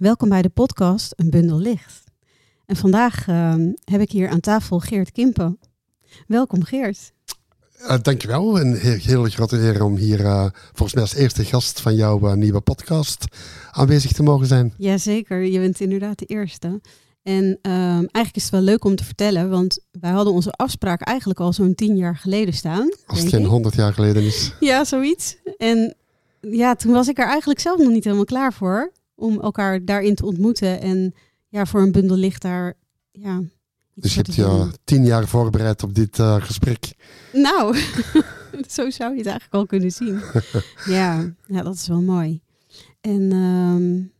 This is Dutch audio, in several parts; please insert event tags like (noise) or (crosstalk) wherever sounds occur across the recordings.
Welkom bij de podcast Een Bundel Licht. En vandaag ehm, heb ik hier aan tafel Geert Kimpen. Welkom Geert. Uh, dankjewel. Een heel, heel eer om hier uh, volgens mij als eerste gast van jouw uh, nieuwe podcast aanwezig te mogen zijn. Jazeker, je bent inderdaad de eerste. En ehm, eigenlijk is het wel leuk om te vertellen, want wij hadden onze afspraak eigenlijk al zo'n tien jaar geleden staan. Als het geen honderd jaar geleden is. Ja, zoiets. En ja, toen was ik er eigenlijk zelf nog niet helemaal klaar voor om elkaar daarin te ontmoeten. En ja, voor een bundel licht daar. Ja, dus je hebt je tien jaar voorbereid op dit uh, gesprek. Nou, (laughs) zo zou je het eigenlijk al kunnen zien. (laughs) ja, ja, dat is wel mooi. En um,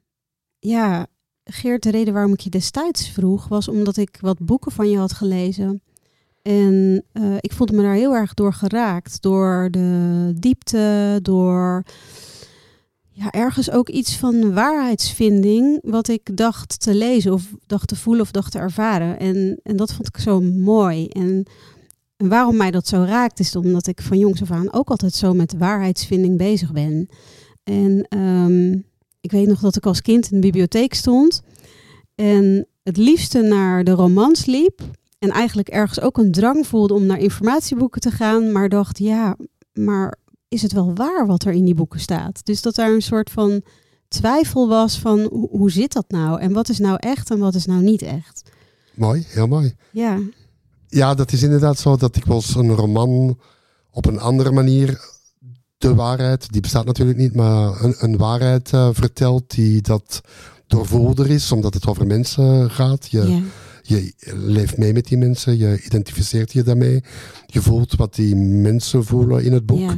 ja, Geert, de reden waarom ik je destijds vroeg was omdat ik wat boeken van je had gelezen. En uh, ik voelde me daar heel erg door geraakt. Door de diepte, door ja, ergens ook iets van waarheidsvinding, wat ik dacht te lezen of dacht te voelen of dacht te ervaren. En, en dat vond ik zo mooi. En, en waarom mij dat zo raakt, is omdat ik van jongs af aan ook altijd zo met waarheidsvinding bezig ben. En um, ik weet nog dat ik als kind in de bibliotheek stond en het liefste naar de romans liep. En eigenlijk ergens ook een drang voelde om naar informatieboeken te gaan, maar dacht, ja, maar is het wel waar wat er in die boeken staat? Dus dat daar een soort van twijfel was van hoe, hoe zit dat nou? En wat is nou echt en wat is nou niet echt? Mooi, heel mooi. Ja. Ja, dat is inderdaad zo dat ik wel een roman op een andere manier de waarheid, die bestaat natuurlijk niet, maar een, een waarheid uh, vertelt die dat doorvoerder is, omdat het over mensen gaat. Je, je leeft mee met die mensen, je identificeert je daarmee. Je voelt wat die mensen voelen in het boek. Ja.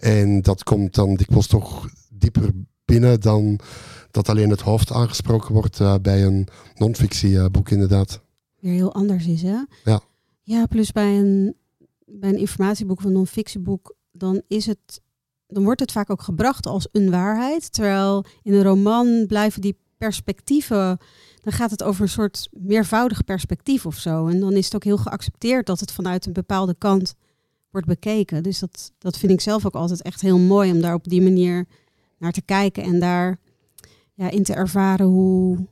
En dat komt dan dikwijls toch dieper binnen dan dat alleen het hoofd aangesproken wordt uh, bij een non-fictieboek, uh, inderdaad. Weer heel anders is, hè? Ja. Ja, plus bij een, bij een informatieboek of een non-fictieboek, dan is het. Dan wordt het vaak ook gebracht als een waarheid. Terwijl in een roman blijven die perspectieven. Dan gaat het over een soort meervoudig perspectief of zo. En dan is het ook heel geaccepteerd dat het vanuit een bepaalde kant wordt bekeken. Dus dat, dat vind ik zelf ook altijd echt heel mooi om daar op die manier naar te kijken en daar ja, in te ervaren hoe,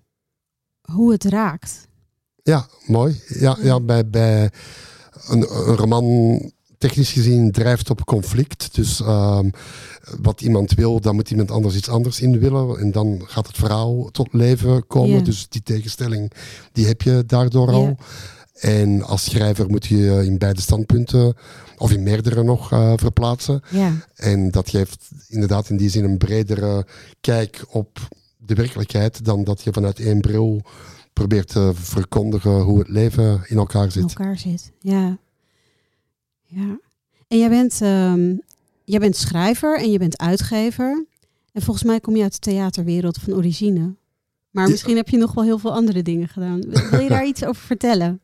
hoe het raakt. Ja, mooi. Ja, ja bij, bij een, een roman technisch gezien drijft op conflict. Dus um, wat iemand wil, dan moet iemand anders iets anders in willen. En dan gaat het verhaal tot leven komen. Yeah. Dus die tegenstelling, die heb je daardoor al. Yeah. En als schrijver moet je in beide standpunten, of in meerdere nog, uh, verplaatsen. Ja. En dat geeft inderdaad in die zin een bredere kijk op de werkelijkheid dan dat je vanuit één bril probeert te verkondigen hoe het leven in elkaar zit. In elkaar zit, ja. Ja. En jij bent, um, jij bent schrijver en je bent uitgever. En volgens mij kom je uit de theaterwereld van origine. Maar misschien heb je nog wel heel veel andere dingen gedaan. Wil je daar (laughs) iets over vertellen?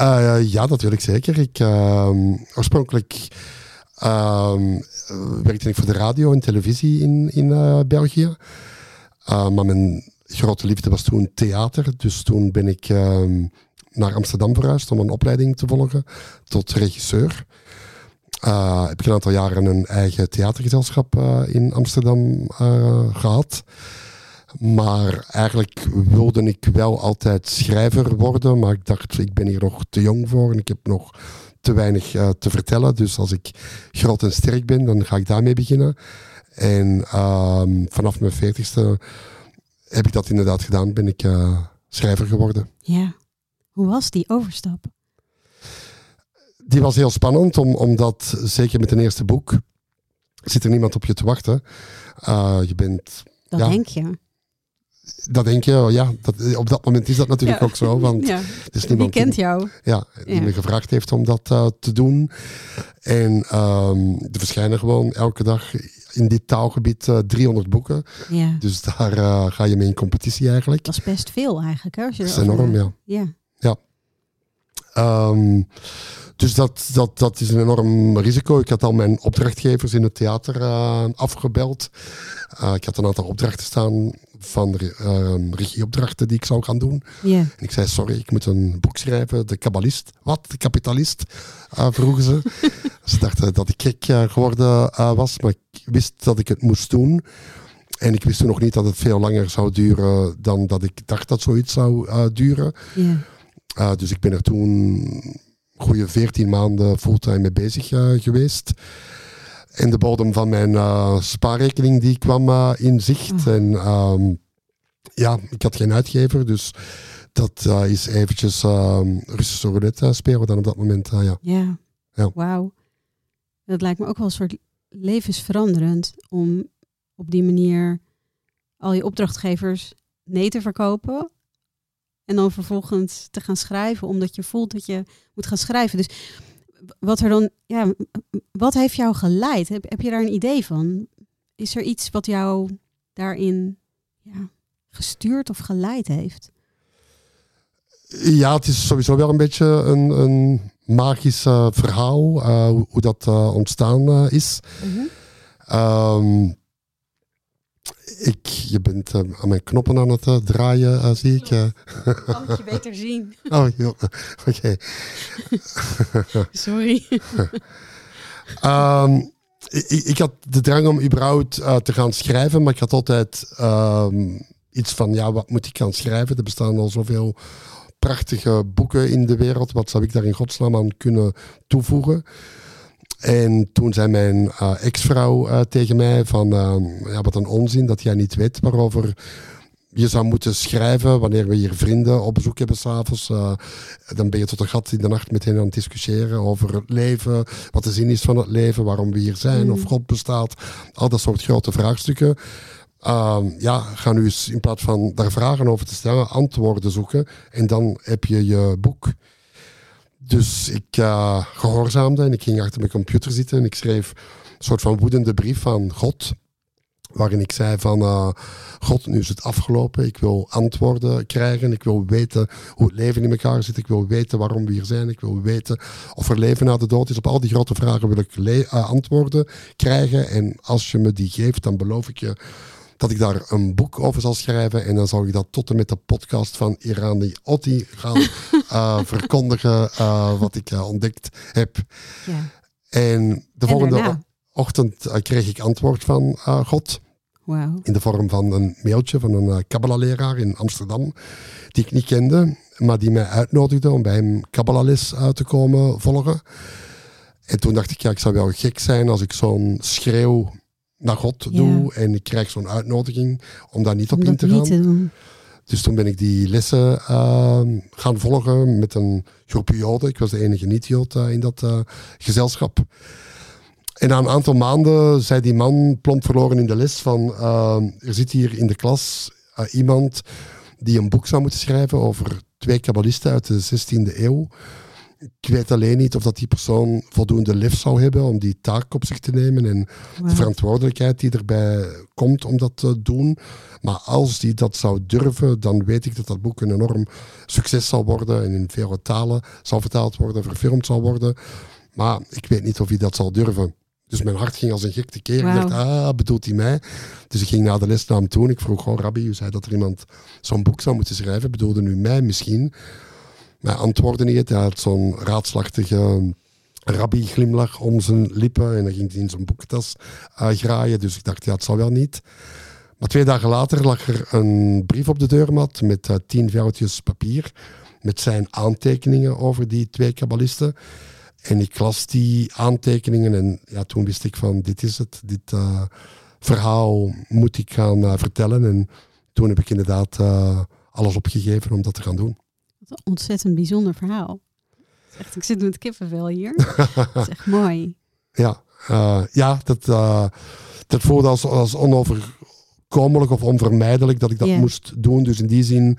Uh, ja, dat wil ik zeker. Ik, uh, oorspronkelijk uh, werkte ik voor de radio en televisie in, in uh, België. maar mijn grote liefde was toen theater. Dus toen ben ik ehm, naar Amsterdam verhuisd om een opleiding te volgen tot regisseur. heb ik een aantal jaren een eigen theatergezelschap in Amsterdam gehad. Maar eigenlijk wilde ik wel altijd schrijver worden. Maar ik dacht, ik ben hier nog te jong voor en ik heb nog te weinig uh, te vertellen. Dus als ik groot en sterk ben, dan ga ik daarmee beginnen. En uh, vanaf mijn veertigste heb ik dat inderdaad gedaan. Ben ik uh, schrijver geworden. Ja. Hoe was die overstap? Die was heel spannend, om, omdat zeker met een eerste boek zit er niemand op je te wachten. Uh, je bent... Dat ja, denk je dat denk je, ja, dat, op dat moment is dat natuurlijk ja. ook zo. Want ja. is niemand die kent jou. Ja, die me gevraagd heeft om dat uh, te doen. En um, er verschijnen gewoon elke dag in dit taalgebied uh, 300 boeken. Ja. Dus daar uh, ga je mee in competitie eigenlijk. Dat is best veel eigenlijk. Hè, als je dat is enorm, ja. Um, dus dat, dat, dat is een enorm risico. Ik had al mijn opdrachtgevers in het theater uh, afgebeld. Uh, ik had een aantal opdrachten staan van uh, regieopdrachten die ik zou gaan doen. Yeah. En ik zei, sorry, ik moet een boek schrijven. De kabbalist. Wat? De kapitalist? vroegen ze. (laughs) ze dachten dat ik gek geworden was, maar ik wist dat ik het moest doen. En ik wist toen nog niet dat het veel langer zou duren dan dat ik dacht dat zoiets zou duren. Ja. Uh, dus ik ben er toen goede 14 maanden fulltime mee bezig uh, geweest. En de bodem van mijn spaarrekening die kwam in zicht. Oh. En um, ja, ik had geen uitgever, dus dat is eventjes um, Russische roulette spelen dan op dat moment. ja. Ja, Ja. wauw. Dat lijkt me ook wel een soort levensveranderend om op die manier al je opdrachtgevers nee te verkopen. En dan vervolgens te gaan schrijven, omdat je voelt dat je moet gaan schrijven. Dus wat er dan, ja, wat heeft jou geleid? Heb, heb je daar een idee van? Is er iets wat jou daarin ja, gestuurd of geleid heeft? Ja, het is sowieso wel een beetje een, een magisch uh, verhaal, uh, hoe, hoe, dat uh, ontstaan is. Mm -hmm. um, ik, je bent aan mijn knoppen aan het draaien, zie ik. Kan ik je beter zien. (laughs) oh, oké. Okay. (laughs) Sorry. (laughs) um, ik, ik, had de drang om überhaupt te gaan schrijven, maar ik had altijd um, iets van, ja, wat moet ik gaan schrijven? Er bestaan al zoveel prachtige boeken in de wereld. Wat zou ik daar in godsnaam aan kunnen toevoegen? En toen zei mijn uh, ex-vrouw uh, tegen mij van, uh, ja, wat een onzin dat jij niet weet waarover je zou moeten schrijven wanneer we hier vrienden op bezoek hebben s'avonds. dan ben je tot een gat in de nacht met hen aan het discussiëren over het leven, wat de zin is van het leven, waarom we hier zijn, Mm. of God bestaat. Al dat soort grote vraagstukken. Uh, ja, ga nu eens in plaats van daar vragen over te stellen, antwoorden zoeken. En dan heb je je boek. Dus ik uh, gehoorzaamde en ik ging achter mijn computer zitten en ik schreef een soort van woedende brief aan God. Waarin ik zei van, uh, God, nu is het afgelopen. Ik wil antwoorden krijgen. Ik wil weten hoe het leven in elkaar zit. Ik wil weten waarom we hier zijn. Ik wil weten of er leven na de dood is. Op al die grote vragen wil ik uh, antwoorden krijgen. En als je me die geeft, dan beloof ik je dat ik daar een boek over zal schrijven. En dan zal ik dat tot en met de podcast van Irani Otti gaan uh, (laughs) verkondigen. Uh, wat ik uh, ontdekt heb. Ja. En de En volgende daarna? ochtend kreeg ik antwoord van God. Wauw. In de vorm van een mailtje van een Kabbalah-leraar in Amsterdam. Die ik niet kende. Maar die mij uitnodigde om bij hem Kabbalah-les te komen volgen. En toen dacht ik, ja, ik zou wel gek zijn als ik zo'n schreeuw naar God Ja. doe en ik krijg zo'n uitnodiging om daar niet op Om in te gaan. te. Dus toen ben ik die lessen uh, gaan volgen met een groep Joden. Ik was de enige niet-Jood uh, in dat uh, gezelschap. En na een aantal maanden zei die man plomp verloren in de les van er zit hier in de klas iemand die een boek zou moeten schrijven over twee kabbalisten uit de 16e eeuw. Ik weet alleen niet of dat die persoon voldoende lef zou hebben om die taak op zich te nemen en de verantwoordelijkheid die erbij komt om dat te doen. Maar als die dat zou durven, dan weet ik dat dat boek een enorm succes zal worden en in vele talen zal vertaald worden, verfilmd zal worden. Maar ik weet niet of hij dat zal durven. Dus mijn hart ging als een gek tekeer. Ik Wauw. dacht, ah, bedoelt hij mij? Dus ik ging naar de les naar hem toe en ik vroeg, oh rabbi, u zei dat er iemand zo'n boek zou moeten schrijven. Bedoelde nu mij misschien? Hij antwoordde niet. Hij had zo'n raadslachtige rabbi-glimlach om zijn lippen. En dan ging hij in zijn boekentas uh, graaien. Dus ik dacht, ja, het zal wel niet. Maar twee dagen later lag er een brief op de deurmat met uh, tien vouwtjes papier. Met zijn aantekeningen over die twee kabbalisten. En ik las die aantekeningen en ja, toen wist ik van, dit is het. Dit uh, verhaal moet ik gaan vertellen. En toen heb ik inderdaad alles opgegeven om dat te gaan doen. Wat een ontzettend bijzonder verhaal. Echt, ik zit met kippenvel hier. (laughs) dat is echt mooi. Ja, uh, ja dat, uh, dat voelde als, als onoverkomelijk of onvermijdelijk dat ik dat moest doen. Dus in die zin,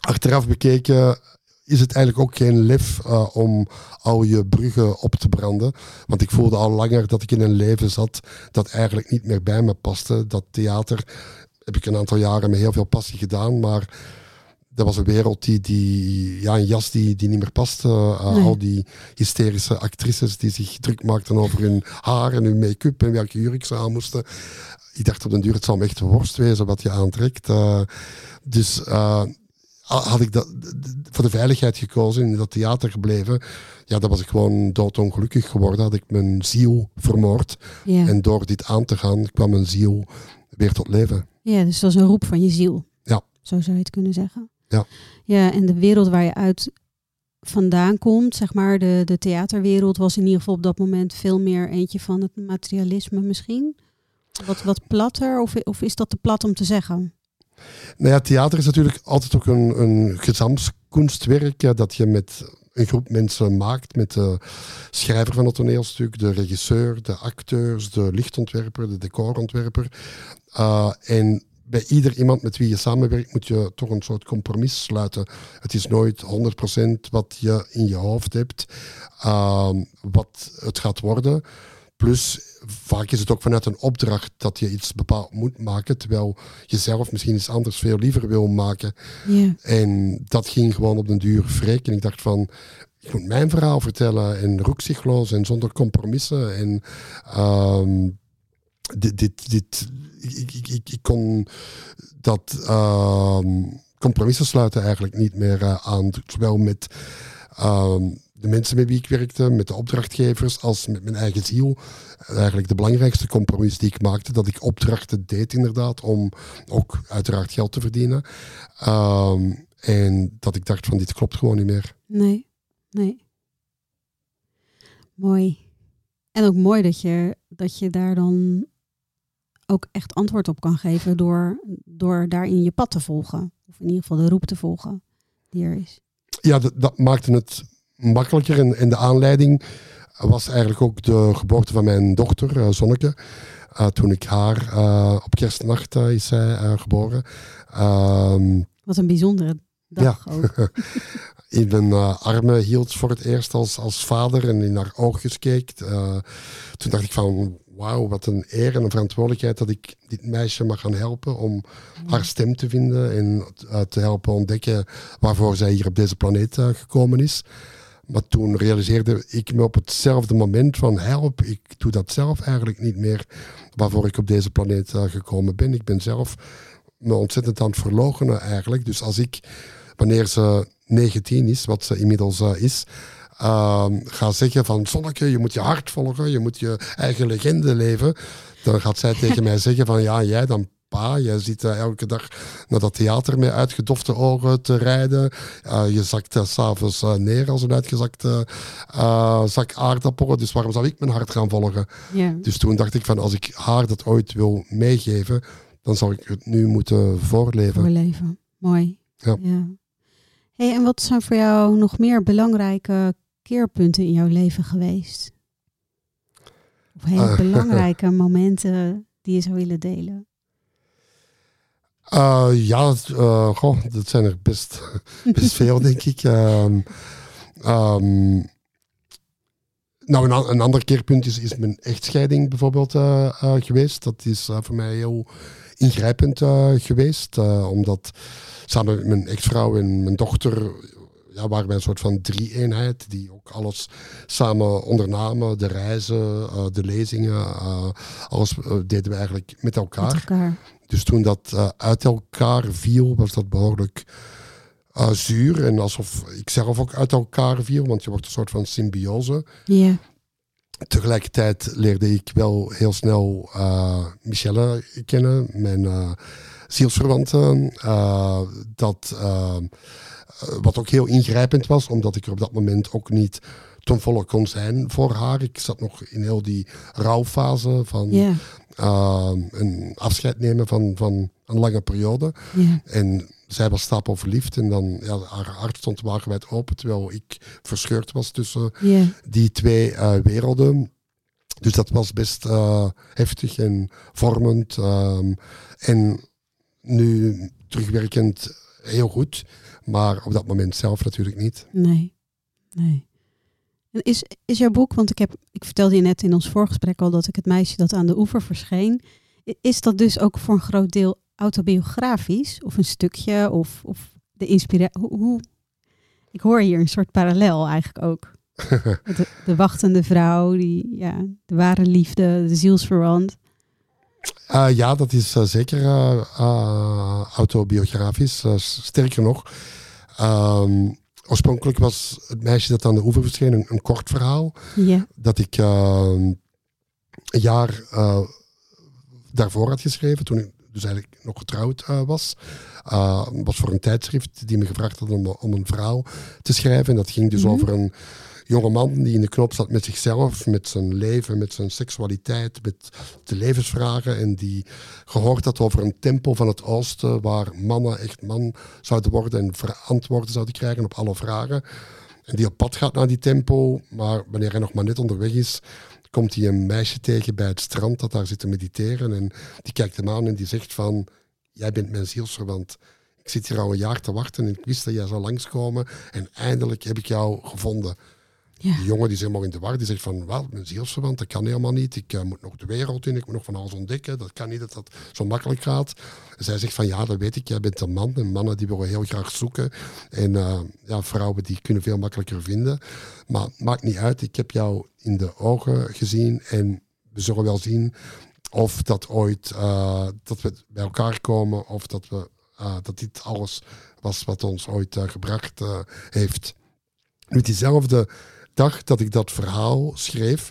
achteraf bekeken, is het eigenlijk ook geen lef uh, om al je bruggen op te branden. Want ik voelde al langer dat ik in een leven zat dat eigenlijk niet meer bij me paste. Dat theater heb ik een aantal jaren met heel veel passie gedaan, maar dat was een wereld die, die ja, een jas die, die niet meer paste. Uh, Nee. Al die hysterische actrices die zich druk maakten over hun haar en hun make-up en welke jurk ze aan moesten. Ik dacht op den duur, het zal me echt worst wezen wat je aantrekt. Uh, dus uh, had ik dat, voor de veiligheid gekozen en in dat theater gebleven, ja, dan was ik gewoon doodongelukkig geworden. Had ik mijn ziel vermoord. Ja. En door dit aan te gaan kwam mijn ziel weer tot leven. Ja, dus dat is een roep van je ziel. Ja. Zo zou je het kunnen zeggen. Ja. Ja, en de wereld waar je uit vandaan komt, zeg maar, de, de theaterwereld was in ieder geval op dat moment veel meer eentje van het materialisme misschien. Wat, wat platter, of, of is dat te plat om te zeggen? Nou ja, theater is natuurlijk altijd ook een, een gezamskunstwerk ja, dat je met een groep mensen maakt, met de schrijver van het toneelstuk, de regisseur, de acteurs, de lichtontwerper, de decorontwerper. Uh, en bij ieder iemand met wie je samenwerkt moet je toch een soort compromis sluiten. Het is nooit 100% wat je in je hoofd hebt, uh, wat het gaat worden. Plus, vaak is het ook vanuit een opdracht dat je iets bepaald moet maken, terwijl je zelf misschien iets anders veel liever wil maken. En dat ging gewoon op den duur wreken. En ik dacht van, ik moet mijn verhaal vertellen en roekzichtloos en zonder compromissen. En ehm, dit, dit, ik, ik, ik kon dat ehm, compromissen sluiten eigenlijk niet meer eh, aan. Zowel met ehm, de mensen met wie ik werkte, met de opdrachtgevers, als met mijn eigen ziel. Eigenlijk de belangrijkste compromis die ik maakte, dat ik opdrachten deed inderdaad, om ook uiteraard geld te verdienen. Ehm, en dat ik dacht van dit klopt gewoon niet meer. Nee, nee. Mooi. En ook mooi dat je, dat je daar dan ook echt antwoord op kan geven door, door daarin je pad te volgen. Of in ieder geval de roep te volgen die er is. Ja, dat, dat maakte het makkelijker. En, en de aanleiding was eigenlijk ook de geboorte van mijn dochter, uh, Zonneke. Uh, toen ik haar uh, op kerstnacht is zij geboren. Ehm, Wat een bijzondere dag ja. ook. (laughs) in mijn armen hield voor het eerst als, als vader en in haar oogjes keek. toen dacht ik van, wauw, wat een eer en een verantwoordelijkheid dat ik dit meisje mag gaan helpen om haar stem te vinden en te helpen ontdekken waarvoor zij hier op deze planeet gekomen is. Maar toen realiseerde ik me op hetzelfde moment van help, ik doe dat zelf eigenlijk niet meer waarvoor ik op deze planeet uh, gekomen ben. Ik ben zelf me ontzettend aan het verloochenen eigenlijk. Dus als ik, wanneer ze 19 is, wat ze inmiddels is, uh, ga zeggen van Zonneke, je moet je hart volgen, je moet je eigen legende leven. Dan gaat zij tegen (laughs) mij zeggen van ja, jij dan pa. Je zit uh, elke dag naar dat theater met uitgedofte ogen te rijden. Uh, je zakt uh, s'avonds neer als een uitgezakte zak aardappelen. Dus waarom zou ik mijn hart gaan volgen? Ja. Dus toen dacht ik van als ik haar dat ooit wil meegeven, dan zou ik het nu moeten voorleven. Voorleven. Mooi. Ja. ja. Hey, en wat zijn voor jou nog meer belangrijke keerpunten in jouw leven geweest? Of hele (laughs) belangrijke momenten die je zou willen delen? Uh, ja, uh, goh, dat zijn er best, (laughs) best veel, denk ik. Um, um, nou, een, een, ander keerpunt is, is mijn echtscheiding bijvoorbeeld uh, geweest. Dat is voor mij heel ingrijpend geweest. omdat samen met mijn ex-vrouw en mijn dochter ja, waren wij een soort van drie-eenheid die ook alles samen ondernamen. De reizen, de lezingen, alles deden we eigenlijk met elkaar. Met elkaar. Dus toen dat uh, uit elkaar viel, was dat behoorlijk uh, zuur. En alsof ik zelf ook uit elkaar viel, want je wordt een soort van symbiose. Yeah. Tegelijkertijd leerde ik wel heel snel uh, Michelle kennen, mijn zielsverwante. dat, wat ook heel ingrijpend was, omdat ik er op dat moment ook niet ten volle kon zijn voor haar. Ik zat nog in heel die rouwfase van yeah. uh, een afscheid nemen van, van een lange periode. Yeah. En zij was stapel verliefd en dan, ja, haar hart stond wagenwijd open, terwijl ik verscheurd was tussen yeah. die twee uh, werelden. Dus dat was best uh, heftig en vormend. Um, en nu terugwerkend heel goed, maar op dat moment zelf natuurlijk niet. Nee, nee. Is, is jouw boek, want ik, heb, ik vertelde je net in ons voorgesprek al dat ik het meisje dat aan de oever verscheen. Is dat dus ook voor een groot deel autobiografisch? Of een stukje? Of, of de inspiratie? Hoe, hoe, Ik hoor hier een soort parallel eigenlijk ook. (laughs) de, de, wachtende vrouw, die, ja, de ware liefde, de zielsverwant. Uh, ja, dat is uh, zeker uh, autobiografisch. sterker nog, um, oorspronkelijk was het meisje dat aan de oever verscheen een, een kort verhaal. Ja. Dat ik uh, een jaar daarvoor had geschreven, toen ik dus eigenlijk nog getrouwd was. Was voor een tijdschrift die me gevraagd had om, om een verhaal te schrijven. En dat ging dus mhm. over een jonge man die in de knop zat met zichzelf, met zijn leven, met zijn seksualiteit, met de levensvragen. En die gehoord had over een tempel van het oosten waar mannen echt man zouden worden en verantwoorden zouden krijgen op alle vragen. En die op pad gaat naar die tempel, maar wanneer hij nog maar net onderweg is, komt hij een meisje tegen bij het strand dat daar zit te mediteren. En die kijkt hem aan en die zegt van, jij bent mijn zielsverwant. Ik zit hier al een jaar te wachten en ik wist dat jij zou langskomen. En eindelijk heb ik jou gevonden. Ja. Die jongen die is helemaal in de war. Die zegt van, wel, mijn zielsverwant, dat kan helemaal niet. Ik uh, moet nog de wereld in, ik moet nog van alles ontdekken. Dat kan niet dat dat zo makkelijk gaat. Zij zegt van, ja, dat weet ik. Jij bent een man. En mannen die willen heel graag zoeken. En uh, ja, vrouwen die kunnen veel makkelijker vinden. Maar maakt niet uit. Ik heb jou in de ogen gezien. En we zullen wel zien of dat ooit, uh, dat we bij elkaar komen. Of dat, we, dat dit alles was wat ons ooit gebracht heeft. Nu, diezelfde dag dat ik dat verhaal schreef,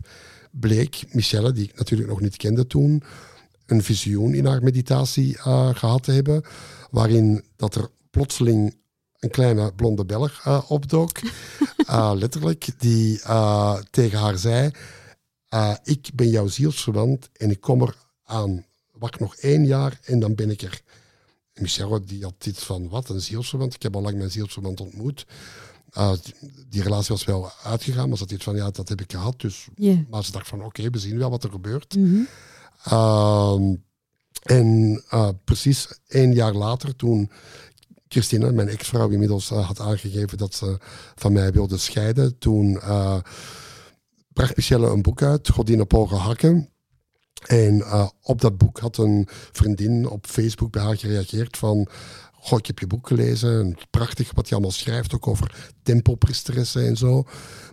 bleek Michelle, die ik natuurlijk nog niet kende toen, een visioen in haar meditatie uh, gehad te hebben, waarin dat er plotseling een kleine blonde Belg uh, opdook, uh, (laughs) letterlijk, die tegen haar zei, ik ben jouw zielsverwant en ik kom er aan. Wacht nog één jaar en dan ben ik er. Michelle die had dit van, wat, een zielsverwant? Ik heb al lang mijn zielsverwant ontmoet. Uh, die relatie was wel uitgegaan, maar ze had iets van, ja, dat heb ik gehad. Dus, Maar ze dacht van, oké, we zien wel wat er gebeurt. Mm en uh, precies één jaar later, toen Christine, mijn ex-vrouw, inmiddels uh, had aangegeven dat ze van mij wilde scheiden, toen bracht Michelle een boek uit, Godin op hoge hakken. En op dat boek had een vriendin op Facebook bij haar gereageerd van Goh, ik heb je boek gelezen. Prachtig wat je allemaal schrijft, ook over tempelpriesteressen en zo.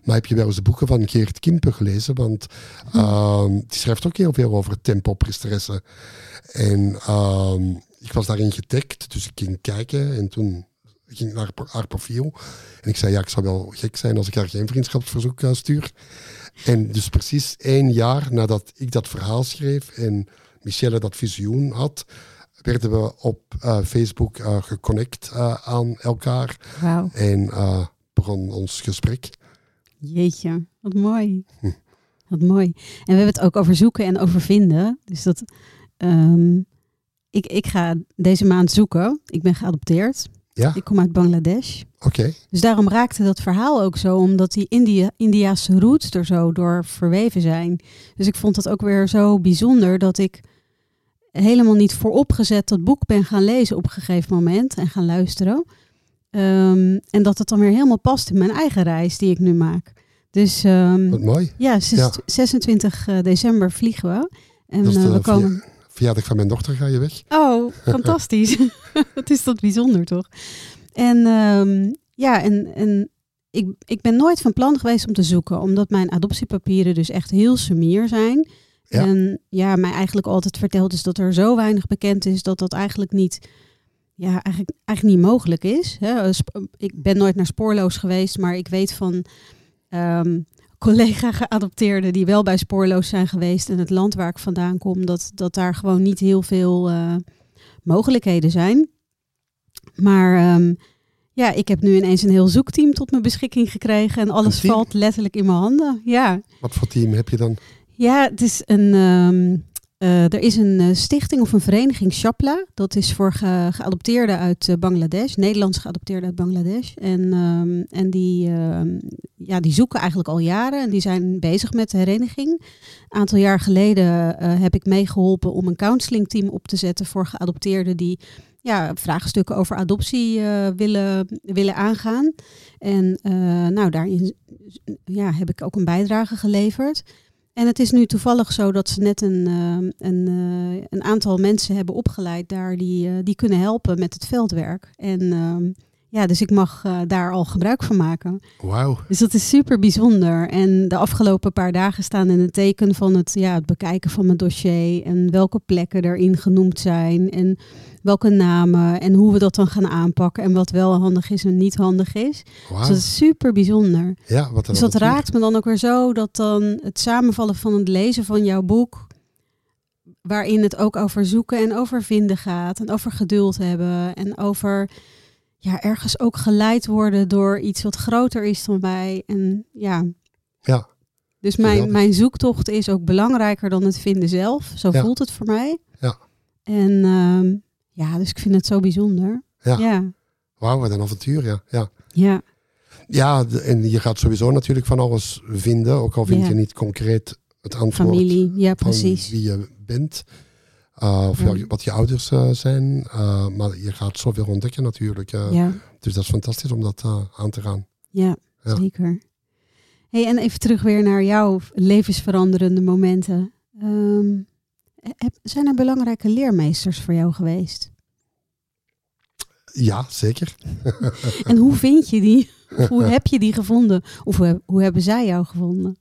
Maar heb je wel eens de boeken van Geert Kimper gelezen? Want uh, die schrijft ook heel veel over tempelpriesteressen. En uh, ik was daarin getagd, dus ik ging kijken en toen ging ik naar haar profiel. En ik zei, ja, ik zou wel gek zijn als ik haar geen vriendschapsverzoek uh, stuur. En dus precies één jaar nadat ik dat verhaal schreef en Michelle dat visioen had, werden we op uh, Facebook uh, geconnect uh, aan elkaar. Wow. En begon ons gesprek. Jeetje, wat mooi. Hm. Wat mooi. En we hebben het ook over zoeken en over vinden. Dus dat. Um, ik, ik ga deze maand zoeken. Ik ben geadopteerd. Ja. Ik kom uit Bangladesh. Oké. Dus daarom raakte dat verhaal ook zo, omdat die India, Indiaanse roots er zo door verweven zijn. Dus ik vond het ook weer zo bijzonder dat ik helemaal niet vooropgezet dat boek ben gaan lezen op een gegeven moment en gaan luisteren. Um, en dat het dan weer helemaal past in mijn eigen reis die ik nu maak. Dus um, Wat mooi. Ja, 26 eh, december vliegen we. En dat is uh, we komen. Verjaardag van mijn dochter ga je weg. Oh, (laughs) fantastisch. (laughs) Wat is dat bijzonder toch? En um, ja, en, en ik, ik ben nooit van plan geweest om te zoeken, omdat mijn adoptiepapieren dus echt heel sumier zijn. En ja, mij eigenlijk altijd verteld is dat er zo weinig bekend is dat dat eigenlijk niet, ja, eigenlijk, eigenlijk niet mogelijk is. Hè. Ik ben nooit naar Spoorloos geweest, maar ik weet van um, collega-geadopteerden die wel bij Spoorloos zijn geweest en het land waar ik vandaan kom, dat, dat daar gewoon niet heel veel uh, mogelijkheden zijn. Maar um, ja, ik heb nu ineens een heel zoekteam tot mijn beschikking gekregen en alles valt letterlijk in mijn handen. Ja. Wat voor team heb je dan? Ja, het is een, um, uh, er is een uh, stichting of een vereniging, Shapla. Dat is voor ge geadopteerden uit uh, Bangladesh, Nederlands geadopteerden uit Bangladesh. En, um, en die, ehm, ja, die zoeken eigenlijk al jaren en die zijn bezig met de hereniging. Een aantal jaar geleden heb ik meegeholpen om een counselingteam op te zetten voor geadopteerden die ja, vraagstukken over adoptie willen, willen aangaan. En nou, daarin ja, heb ik ook een bijdrage geleverd. En het is nu toevallig zo dat ze net een, uh, een, uh, een aantal mensen hebben opgeleid daar die, uh, die kunnen helpen met het veldwerk. En ehm, ja, dus ik mag daar al gebruik van maken. Wauw. Dus dat is super bijzonder. En de afgelopen paar dagen staan in het teken van het, ja, het bekijken van mijn dossier en welke plekken erin genoemd zijn. En welke namen en hoe we dat dan gaan aanpakken en wat wel handig is en niet handig is. Wow. Dus dat is super bijzonder. Ja, wat dus dat raakt me dan ook weer zo dat dan het samenvallen van het lezen van jouw boek waarin het ook over zoeken en over vinden gaat. En over geduld hebben. En over ja, ergens ook geleid worden door iets wat groter is dan wij. En ja. Ja. Dus mijn, mijn zoektocht is ook belangrijker dan het vinden zelf. Zo voelt het voor mij. Ja. En ehm, ja, dus ik vind het zo bijzonder. Ja. ja. Wauw, wat een avontuur, ja. Ja. ja. Ja, en je gaat sowieso natuurlijk van alles vinden, ook al vind je niet concreet het antwoord Familie, ja, precies. van wie je bent. Uh, of wat je ouders uh, zijn. Uh, maar je gaat zoveel ontdekken natuurlijk. ja. Dus dat is fantastisch om dat aan te gaan. Ja, ja, zeker. Hey, en even terug weer naar jouw levensveranderende momenten. Um, zijn er belangrijke leermeesters voor jou geweest? Ja, zeker. (laughs) en hoe vind je die? (laughs) Hoe heb je die gevonden? Of hoe, hoe hebben zij jou gevonden?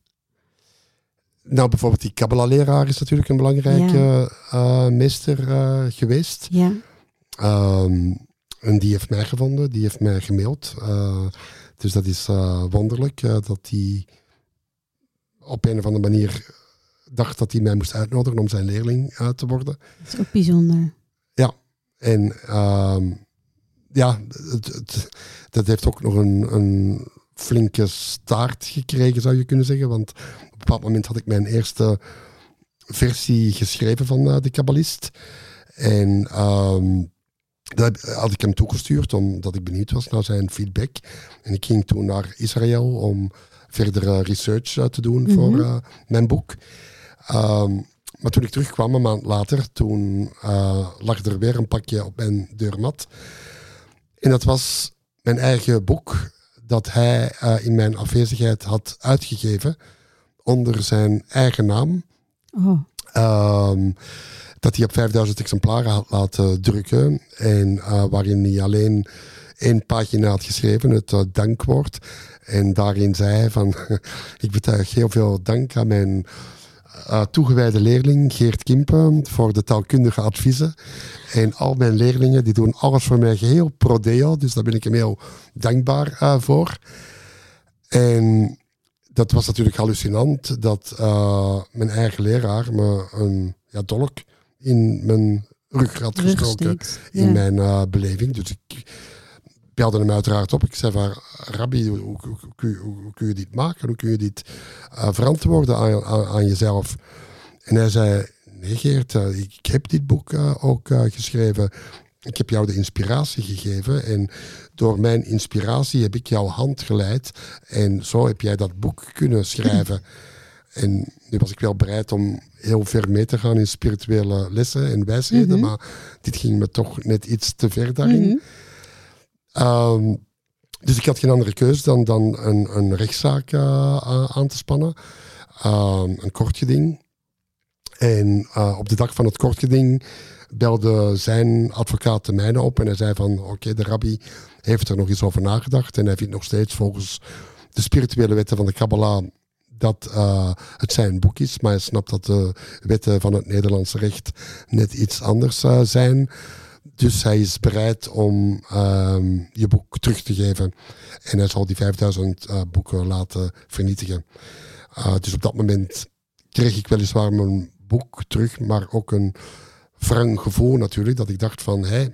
Nou, bijvoorbeeld die Kabbalah-leraar is natuurlijk een belangrijke ja. uh, meester uh, geweest. Ja. Um, en die heeft mij gevonden, die heeft mij gemaild. Uh, dus dat is wonderlijk dat hij op een of andere manier dacht dat hij mij moest uitnodigen om zijn leerling te worden. Dat is ook bijzonder. Ja, en um, ja, het, het, dat heeft ook nog een, een flinke staart gekregen, zou je kunnen zeggen. Want op een bepaald moment had ik mijn eerste versie geschreven van uh, de Kabbalist. En um, dat had ik hem toegestuurd omdat ik benieuwd was naar zijn feedback. En ik ging toen naar Israël om verdere research te doen voor uh, mijn boek. Um, maar toen ik terugkwam, een maand later, toen lag er weer een pakje op mijn deurmat. En dat was mijn eigen boek dat hij uh, in mijn afwezigheid had uitgegeven onder zijn eigen naam. Oh. Um, dat hij op 5000 exemplaren had laten drukken. En uh, waarin hij alleen één pagina had geschreven, het uh, dankwoord. En daarin zei hij van, (laughs) ik betuig heel veel dank aan mijn uh, toegewijde leerling Geert Kimpen voor de taalkundige adviezen. En al mijn leerlingen die doen alles voor mij geheel prodeo, dus daar ben ik hem heel dankbaar uh, voor. En dat was natuurlijk hallucinant dat uh, mijn eigen leraar me een ja, dolk in mijn rug had gestoken in mijn beleving. Dus ik belde hem uiteraard op. Ik zei van, Rabbi, hoe, hoe, hoe, hoe kun je dit maken? Hoe kun je dit uh, verantwoorden aan, aan, aan, jezelf? En hij zei, nee Geert, uh, ik heb dit boek uh, ook geschreven. Ik heb jou de inspiratie gegeven en door mijn inspiratie heb ik jouw hand geleid. En zo heb jij dat boek kunnen schrijven. (clears throat) En nu was ik wel bereid om heel ver mee te gaan in spirituele lessen en wijsheden, mm -hmm. maar dit ging me toch net iets te ver daarin. Mm -hmm. Um, dus ik had geen andere keuze dan, dan een, een rechtszaak uh, aan te spannen. Uh, een kortgeding. En uh, op de dag van het kortgeding belde zijn advocaat de mijne op en hij zei van oké, de rabbi heeft er nog eens over nagedacht en hij vindt nog steeds volgens de spirituele wetten van de Kabbalah dat uh, het zijn boek is, maar hij snapt dat de wetten van het Nederlandse recht net iets anders zijn. Dus hij is bereid om um, je boek terug te geven. En hij zal die 5000 uh, boeken laten vernietigen. Uh, dus op dat moment kreeg ik weliswaar mijn boek terug, maar ook een wrang gevoel natuurlijk. Dat ik dacht van, hé,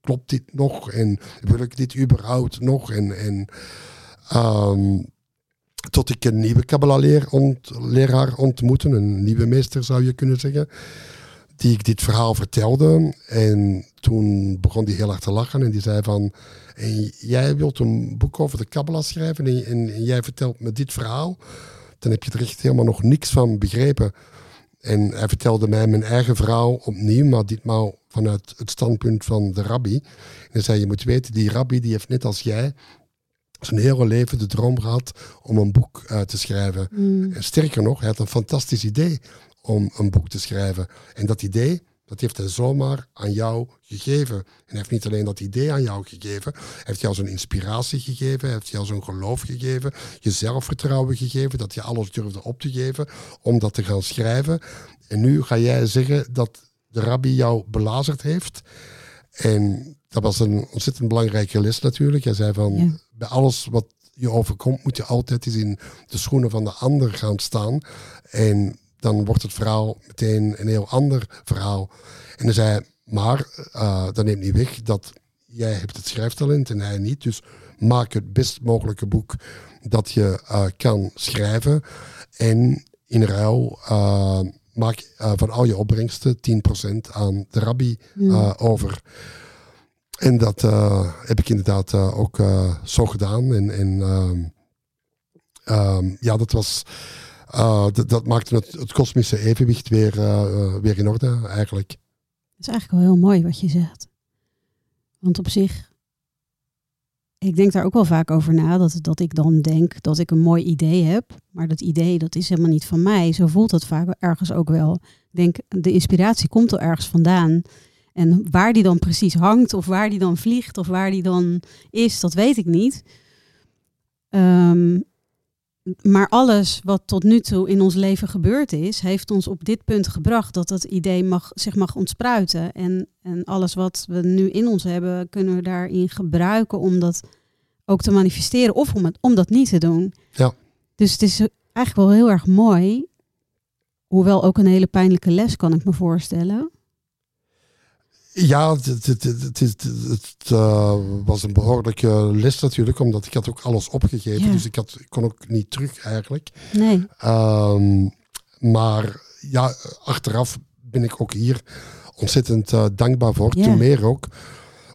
klopt dit nog? En wil ik dit überhaupt nog? En, en um, tot ik een nieuwe Kabbalah-leraar ont, ontmoette, een nieuwe meester zou je kunnen zeggen die ik dit verhaal vertelde. En toen begon hij heel hard te lachen en die zei van... En jij wilt een boek over de Kabbalah schrijven en, en, jij vertelt me dit verhaal. Dan heb je er echt helemaal nog niks van begrepen. En hij vertelde mij mijn eigen verhaal opnieuw, maar ditmaal vanuit het standpunt van de rabbi. En hij zei, je moet weten, die rabbi die heeft net als jij zijn hele leven de droom gehad om een boek uh, te schrijven. Mm. En sterker nog, hij had een fantastisch idee om een boek te schrijven. En dat idee, dat heeft hij zomaar aan jou gegeven. En hij heeft niet alleen dat idee aan jou gegeven, hij heeft jou zijn inspiratie gegeven, hij heeft jou zijn geloof gegeven, je zelfvertrouwen gegeven, dat je alles durfde op te geven om dat te gaan schrijven. En nu ga jij zeggen dat de rabbi jou belazerd heeft. En dat was een ontzettend belangrijke les natuurlijk. Hij zei van, ja. bij alles wat je overkomt, moet je altijd eens in de schoenen van de ander gaan staan. En dan wordt het verhaal meteen een heel ander verhaal. En hij zei, maar uh, dat neemt niet weg dat jij hebt het schrijftalent en hij niet. Dus maak het best mogelijke boek dat je uh, kan schrijven. En in ruil uh, maak van al je opbrengsten 10% aan de rabbi mm. over. En dat heb ik inderdaad ook zo gedaan. En, en um, ja, dat was uh, dat maakte het, het kosmische evenwicht weer, uh, weer in orde eigenlijk. Dat is eigenlijk wel heel mooi wat je zegt. Want op zich, ik denk daar ook wel vaak over na, dat, dat ik dan denk dat ik een mooi idee heb. Maar dat idee, dat is helemaal niet van mij. Zo voelt het vaak ergens ook wel. Ik denk, de inspiratie komt er ergens vandaan. En waar die dan precies hangt, of waar die dan vliegt, of waar die dan is, dat weet ik niet. Um, maar alles wat tot nu toe in ons leven gebeurd is, heeft ons op dit punt gebracht dat dat idee mag, zich mag ontspruiten. En, en alles wat we nu in ons hebben, kunnen we daarin gebruiken om dat ook te manifesteren of om, het, om dat niet te doen. Ja. Dus het is eigenlijk wel heel erg mooi, hoewel ook een hele pijnlijke les kan ik me voorstellen. Ja, het, het, het, het uh, was een behoorlijke les natuurlijk, omdat ik had ook alles opgegeven. Dus ik, had, ik kon ook niet terug eigenlijk. Nee. Um, maar ja, achteraf ben ik ook hier ontzettend uh, dankbaar voor. Ja. Ten meer ook,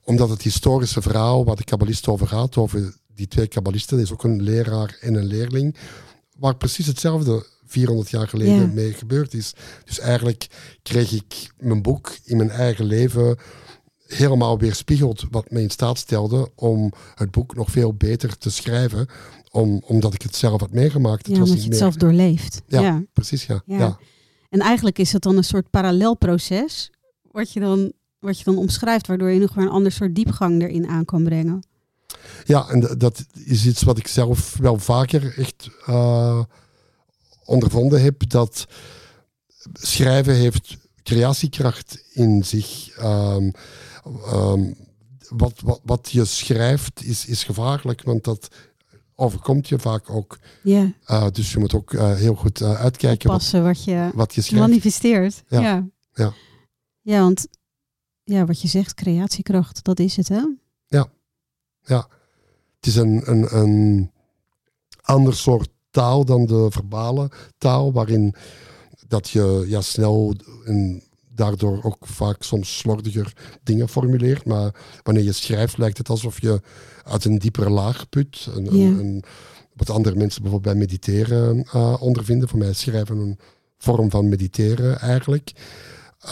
omdat het historische verhaal waar de kabbalist over gaat, over die twee kabbalisten, is ook een leraar en een leerling, waar precies hetzelfde 400 jaar geleden mee gebeurd is. Dus eigenlijk kreeg ik mijn boek in mijn eigen leven helemaal weerspiegeld wat me in staat stelde om het boek nog veel beter te schrijven, om, omdat ik het zelf had meegemaakt. Het ja, omdat je het zelf doorleeft. Ja, ja. precies, ja. ja. En eigenlijk is het dan een soort parallelproces, wat je dan, wat je dan omschrijft, waardoor je nog weer een ander soort diepgang erin aan kan brengen. Ja, en dat is iets wat ik zelf wel vaker echt uh, ondervonden heb dat schrijven heeft creatiekracht in zich. Um, um, wat, wat, wat je schrijft is, is gevaarlijk, want dat overkomt je vaak ook. Ja. Uh, dus je moet ook uh, heel goed uh, uitkijken Passen wat, je, wat je schrijft. manifesteert. Ja. Ja. ja. ja, want ja, wat je zegt, creatiekracht, dat is het hè? Ja, ja. Het is een, een, een ander soort taal dan de verbale taal, waarin dat je ja, snel en daardoor ook vaak soms slordiger dingen formuleert. Maar wanneer je schrijft, lijkt het alsof je uit een diepere laag put. Een, een, wat andere mensen bijvoorbeeld bij mediteren uh, ondervinden. Voor mij is schrijven een vorm van mediteren eigenlijk.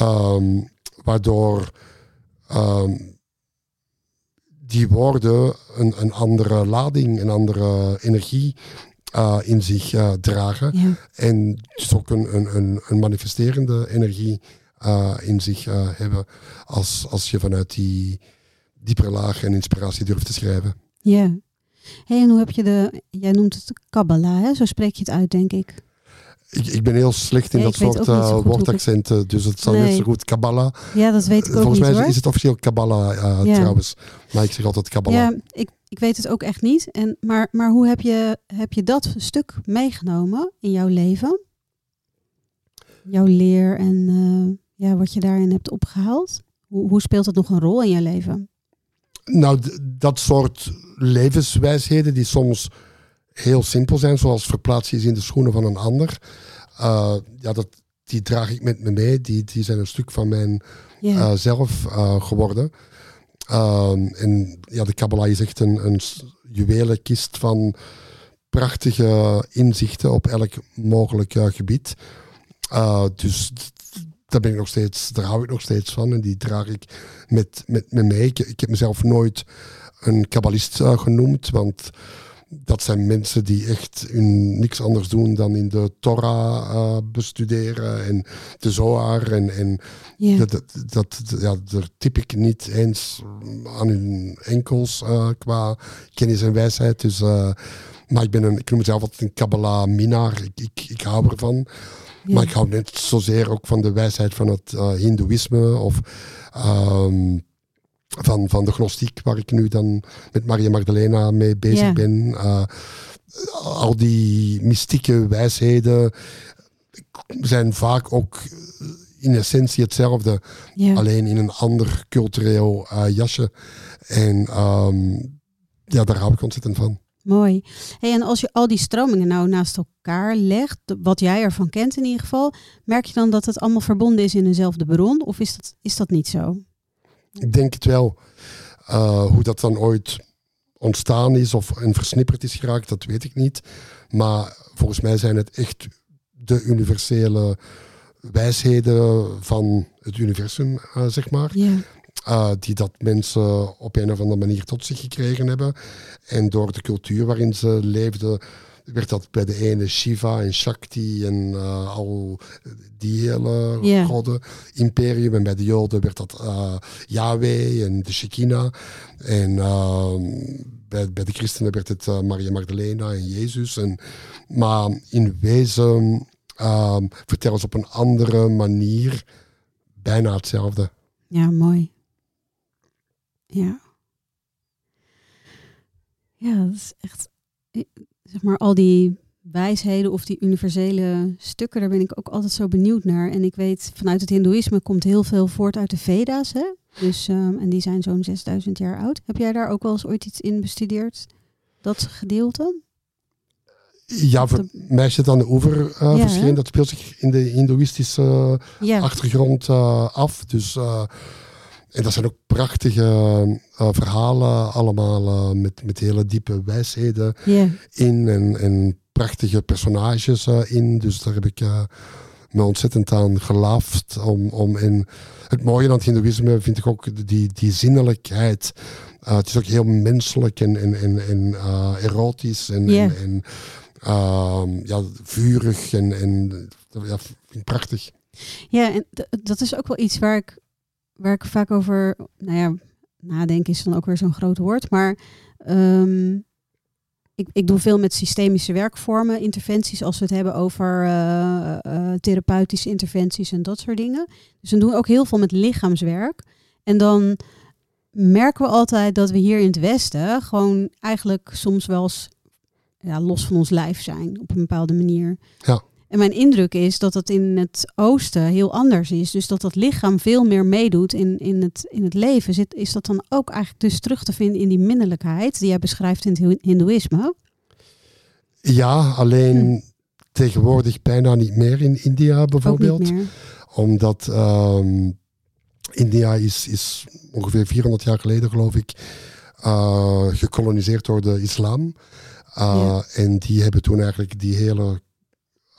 Um, waardoor um, die woorden een, een andere lading, een andere energie uh, in zich uh, dragen. Ja. En dus ook een, een, een manifesterende energie uh, in zich hebben als, als je vanuit die diepere laag en inspiratie durft te schrijven. Ja. Hey, en hoe heb je de, jij noemt het Kabbalah, hè? zo spreek je het uit, denk ik. Ik, ik ben heel slecht in dat soort uh, woordaccenten, dus het zal nee. net zo goed Kabbalah. Ja, dat weet ik ook Volgens mij is het officieel Kabbalah uh, ja. trouwens, maar ik zeg altijd Kabbalah. Ja, ik, ik weet het ook echt niet. En, maar, maar hoe heb je, heb je dat stuk meegenomen in jouw leven? Jouw leer en uh, ja, wat je daarin hebt opgehaald? Hoe, hoe speelt het nog een rol in je leven? Nou, dat soort levenswijsheden die soms heel simpel zijn, zoals verplaats je in de schoenen van een ander. Uh, ja, dat, die draag ik met me mee. Die, die zijn een stuk van mijn yeah. uh, zelf uh, geworden. en ja, de Kabbalah is echt een, een juwelenkist van prachtige inzichten op elk mogelijk gebied. dus daar ben ik nog steeds, daar hou ik nog steeds van. En die draag ik met, met me mee. Ik, ik heb mezelf nooit een kabbalist genoemd, want dat zijn mensen die echt in niks anders doen dan in de Torah uh, bestuderen en de Zohar. En, en yeah. dat, dat, dat, ja, daar tip ik niet eens aan hun enkels uh, qua kennis en wijsheid. Dus, uh, maar ik, ben een, ik noem mezelf altijd een Kabbalah-minnaar. Ik, ik, ik hou ervan. Maar ik hou net zozeer ook van de wijsheid van het Hindoeïsme of... Um, van, van de gnostiek, waar ik nu dan met Maria Magdalena mee bezig ben. Uh, al die mystieke wijsheden zijn vaak ook in essentie hetzelfde, alleen in een ander cultureel eh, jasje. En ehm, ja, daar hou ik ontzettend van. Mooi. Hey, en als je al die stromingen nou naast elkaar legt, wat jij ervan kent in ieder geval, merk je dan dat het allemaal verbonden is in dezelfde bron? Of is dat, is dat niet zo? Ik denk het wel. Eh, hoe dat dan ooit ontstaan is of en versnipperd is geraakt, dat weet ik niet. Maar volgens mij zijn het echt de universele wijsheden van het universum, eh, zeg maar. Ja. Uh, die dat mensen op een of andere manier tot zich gekregen hebben. En door de cultuur waarin ze leefden, werd dat bij de ene Shiva en Shakti en uh, al die hele Yeah. godden imperium. En bij de Joden werd dat uh, Yahweh en de Shekinah. En bij, bij de christenen werd het Maria Magdalena en Jezus. En, maar in wezen vertellen ze op een andere manier bijna hetzelfde. Ja, mooi. Ja. Ja, dat is echt, zeg maar, al die wijsheden of die universele stukken, daar ben ik ook altijd zo benieuwd naar. En ik weet, vanuit het hindoeïsme komt heel veel voort uit de Veda's, hè? Dus, um, en die zijn zo'n 6000 jaar oud. Heb jij daar ook wel eens ooit iets in bestudeerd? Dat gedeelte? Ja, voor de... mij zit aan de oever uh, ja, verschenen. Hè? Dat speelt zich in de hindoeïstische ja. achtergrond uh, af. Dus... En dat zijn ook prachtige uh, verhalen allemaal uh, met, met hele diepe wijsheden yeah. in en, en prachtige personages uh, in. Dus daar heb ik me ontzettend aan gelaafd. Om, om, en het mooie aan het hindoeïsme vind ik ook die, die zinnelijkheid. het is ook heel menselijk en, en, en, en erotisch en, Yeah. en, en ehm, ja, vurig en, en ja, vind ik prachtig. Ja, en dat is ook wel iets waar ik ik vaak over, nou ja, nadenken is dan ook weer zo'n groot woord, maar um, ik, ik doe veel met systemische werkvormen, interventies, als we het hebben over uh, therapeutische interventies en dat soort dingen. Dus we doen ook heel veel met lichaamswerk. En dan merken we altijd dat we hier in het Westen gewoon eigenlijk soms wel eens ja, los van ons lijf zijn op een bepaalde manier. Ja. En mijn indruk is dat het in het oosten heel anders is. Dus dat dat lichaam veel meer meedoet in, in, het, in het leven. Zit, is dat dan ook eigenlijk dus terug te vinden in die minnelijkheid die jij beschrijft in het hindoeïsme? Ja, alleen hm. tegenwoordig bijna niet meer in India bijvoorbeeld. Omdat um, India is, is ongeveer 400 jaar geleden geloof ik uh, gekoloniseerd door de islam. Uh, ja. En die hebben toen eigenlijk die hele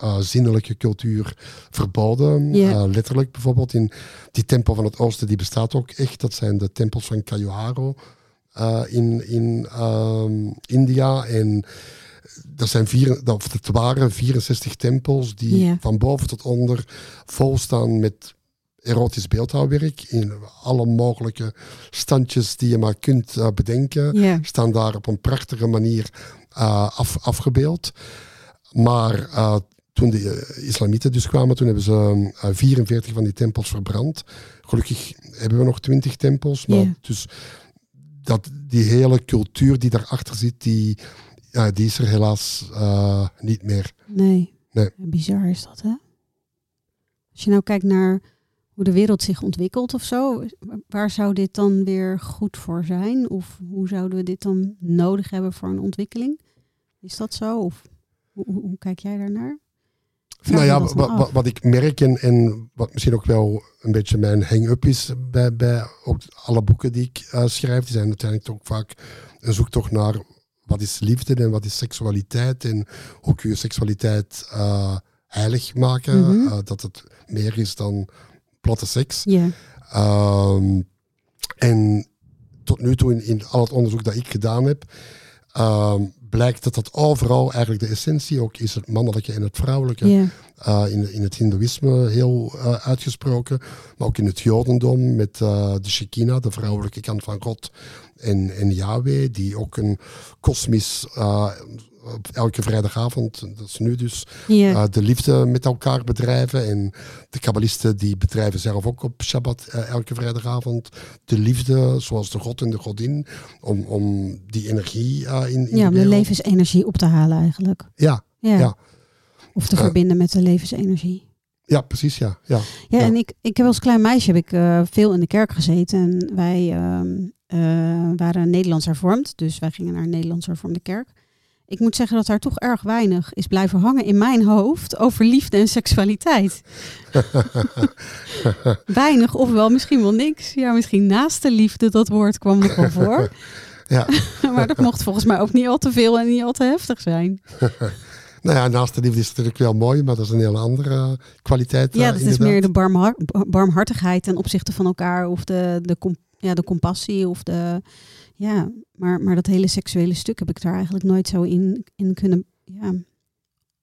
uh, zinnelijke cultuur verboden. Uh, letterlijk bijvoorbeeld in die tempel van het oosten, die bestaat ook echt. Dat zijn de tempels van Kayuharo uh, in, in um, India. En dat, zijn vier, dat waren 64 tempels die van boven tot onder vol staan met erotisch beeldhouwwerk. In alle mogelijke standjes die je maar kunt bedenken, staan daar op een prachtige manier af, afgebeeld. Maar uh, toen de uh, islamieten dus kwamen, toen hebben ze uh, 44 van die tempels verbrand. Gelukkig hebben we nog 20 tempels. Maar dus dat, die hele cultuur die daarachter zit, die, ja, die is er helaas uh, niet meer. Nee. Nee. Bizar is dat, hè? Als je nou kijkt naar hoe de wereld zich ontwikkelt of zo, waar zou dit dan weer goed voor zijn? Of hoe zouden we dit dan nodig hebben voor een ontwikkeling? Is dat zo? Of hoe, hoe, hoe kijk jij daarnaar? Nou ja, wat, ik merk en, en wat misschien ook wel een beetje mijn hang-up is bij, bij ook alle boeken die ik uh, schrijf, die zijn uiteindelijk ook vaak een zoektocht naar wat is liefde en wat is seksualiteit en hoe kun je seksualiteit uh, heilig maken, Mhm. uh, dat het meer is dan platte seks. Um, en tot nu toe in, in al het onderzoek dat ik gedaan heb, um, blijkt dat dat overal eigenlijk de essentie ook is, het mannelijke en het vrouwelijke. Uh, in, in het hindoeïsme heel uh, uitgesproken, maar ook in het jodendom met uh, de Shekinah, de vrouwelijke kant van God, en, en Yahweh, die ook een kosmisch, op elke vrijdagavond, dat is nu dus, uh, de liefde met elkaar bedrijven. En de kabbalisten die bedrijven zelf ook op Shabbat uh, elke vrijdagavond de liefde, zoals de god en de godin, om, om die energie uh, in, in ja, om de levensenergie op te halen eigenlijk. Ja, Ja, Ja. Of te verbinden met de levensenergie. Ja, precies, ja. ja. Ja, Ja. en ik, ik heb als klein meisje heb ik, eh, veel in de kerk gezeten. En wij ehm, eh, waren Nederlands hervormd. Dus wij gingen naar een Nederlands hervormde kerk. Ik moet zeggen dat daar toch erg weinig is blijven hangen in mijn hoofd over liefde en seksualiteit. (laughs) weinig, ofwel misschien wel niks. Ja, misschien naast de liefde, dat woord kwam nog wel voor. Ja. (laughs) maar dat mocht volgens mij ook niet al te veel en niet al te heftig zijn. (laughs) Nou ja, naast de liefde is het natuurlijk wel mooi, maar dat is een hele andere kwaliteit. Ja, eh, dat is inderdaad. meer de barmhar- barmhartigheid ten opzichte van elkaar. Of de, de, ja, de compassie. Of de, ja, maar, maar dat hele seksuele stuk heb ik daar eigenlijk nooit zo in, in kunnen ja,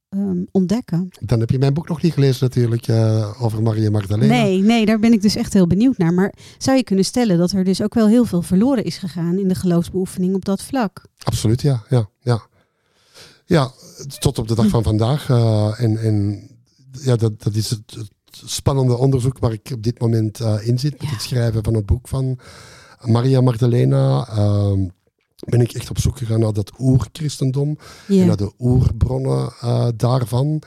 ehm, ontdekken. Dan heb je mijn boek nog niet gelezen natuurlijk, eh, over Maria Magdalena. Nee, nee, daar ben ik dus echt heel benieuwd naar. Maar zou je kunnen stellen dat er dus ook wel heel veel verloren is gegaan in de geloofsbeoefening op dat vlak? Absoluut, ja. Ja, ja. ja tot op de dag van vandaag. eh, en en ja, dat, dat is het spannende onderzoek waar ik op dit moment eh, in zit. Met het schrijven van het boek van Maria Magdalena. ehm, ben ik echt op zoek gegaan naar dat oerchristendom. en naar de oerbronnen eh, daarvan.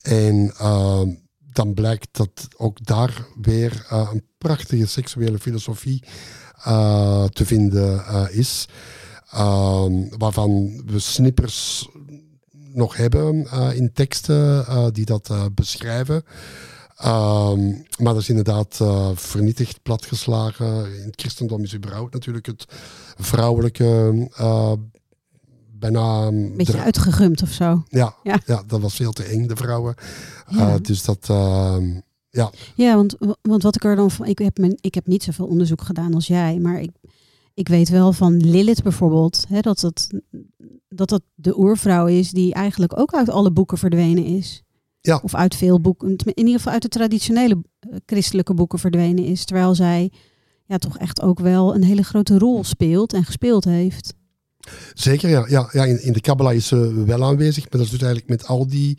En ehm, dan blijkt dat ook daar weer eh, een prachtige seksuele filosofie te vinden is. Ehm, waarvan we snippers nog hebben in teksten die dat beschrijven. Ehm, maar dat is inderdaad eh, vernietigd, platgeslagen. In het christendom is überhaupt natuurlijk het vrouwelijke eh, bijna... een beetje uitgegumd of zo. Ja, Ja. ja. dat was veel te eng, de vrouwen. Ja. Eh, dus dat, ehm, ja, Ja, want, want wat ik er dan van. Ik heb, mijn, ik heb niet zoveel onderzoek gedaan als jij, maar ik, ik weet wel van Lilith bijvoorbeeld, hè, dat, dat, dat dat de oervrouw is die eigenlijk ook uit alle boeken verdwenen is. Ja. Of uit veel boeken, in ieder geval uit de traditionele eh, christelijke boeken verdwenen is. Terwijl zij ja, toch echt ook wel een hele grote rol speelt en gespeeld heeft. zeker. Ja, ja, ja in, in de Kabbalah is ze wel aanwezig, maar dat is dus eigenlijk met al die...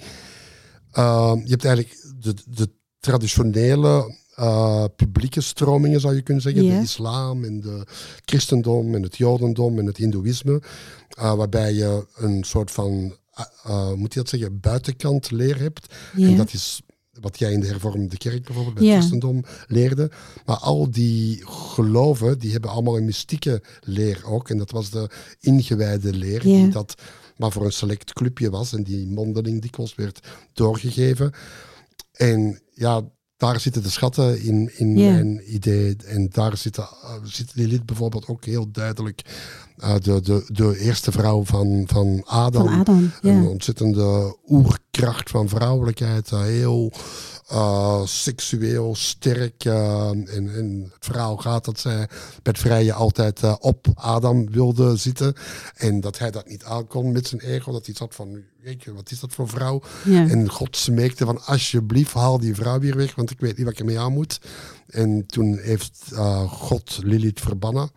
ehm, je hebt eigenlijk de, de traditionele eh, publieke stromingen, zou je kunnen zeggen. De islam en de christendom en het jodendom en het hindoeïsme. eh, waarbij je een soort van, eh, eh, moet je dat zeggen, buitenkant leer hebt. Ja. En dat is wat jij in de hervormde kerk bijvoorbeeld bij Ja. het christendom leerde. Maar al die geloven, die hebben allemaal een mystieke leer ook. En dat was de ingewijde leer, Ja. die dat maar voor een select clubje was. En die mondeling dikwijls werd doorgegeven. En ja, daar zitten de schatten in, in mijn idee. En daar zitten, uh, zit Lilith bijvoorbeeld ook heel duidelijk. uh, de, de, de eerste vrouw van, van Adam. Van Adam. Een ontzettende oerkracht van vrouwelijkheid. eh, heel eh, seksueel, sterk. eh, en, en het verhaal gaat dat zij met vrije altijd eh, op Adam wilde zitten. En dat hij dat niet aankon met zijn ego. Dat hij zat van, jeetje, wat is dat voor vrouw? Ja. En God smeekte van, alsjeblieft, haal die vrouw weer weg. Want ik weet niet wat ik ermee aan moet. En toen heeft God Lilith verbannen.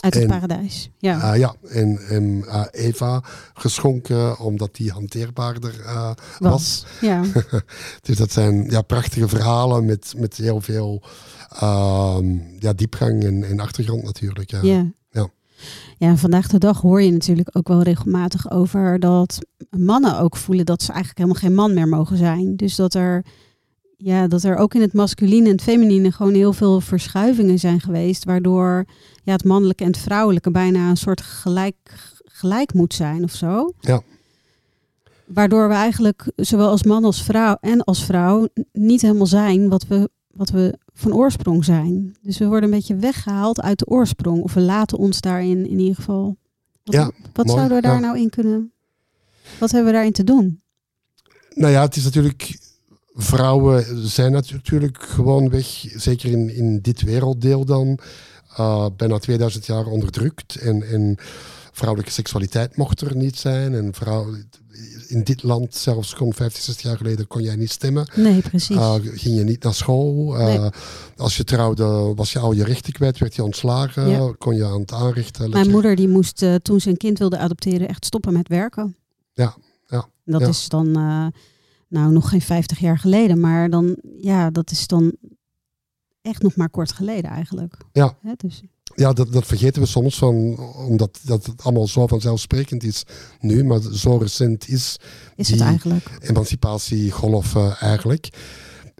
Uit het en- paradijs. Ja. Ah, ja, en, en eh, Eva geschonken omdat die hanteerbaarder eh, was. ja. (laughs) Dus dat zijn ja, prachtige verhalen met, met heel veel ehm, ja, diepgang en, en achtergrond natuurlijk. Ja. Ja. Ja. Vandaag de dag hoor je natuurlijk ook wel regelmatig over dat mannen ook voelen dat ze eigenlijk helemaal geen man meer mogen zijn. Dus dat er, ja, dat er ook in het masculine en het feminine gewoon heel veel verschuivingen zijn geweest, waardoor ja, het mannelijke en het vrouwelijke bijna een soort gelijk, gelijk moet zijn of zo. Ja. Waardoor we eigenlijk zowel als man als vrouw en als vrouw niet helemaal zijn wat we, wat we van oorsprong zijn. Dus we worden een beetje weggehaald uit de oorsprong. Of we laten ons daarin in ieder geval. Wat, Ja, wat mooi, zouden we daar ja. nou in kunnen? Wat hebben we daarin te doen? Nou ja, het is natuurlijk. Vrouwen zijn natuurlijk gewoon weg, zeker in, in dit werelddeel dan, eh, bijna 2000 jaar onderdrukt. En, en vrouwelijke seksualiteit mocht er niet zijn. En vrouw, in dit land, zelfs kon 50, 60 jaar geleden, kon jij niet stemmen. Nee, precies. Uh, ging je niet naar school. Uh, Nee. Als je trouwde, was je al je rechten kwijt, werd je ontslagen. Ja. Kon je aan het aanrichten. Mijn moeder die moest eh, toen ze een kind wilde adopteren echt stoppen met werken. Ja, ja, En Dat ja. is dan eh, nou nog geen 50 jaar geleden, maar dan ja, dat is dan echt nog maar kort geleden eigenlijk. Ja. Dus, ja, dat, dat vergeten we soms, van, omdat dat het allemaal zo vanzelfsprekend is nu, maar zo recent is, Is het die eigenlijk? emancipatiegolf eigenlijk.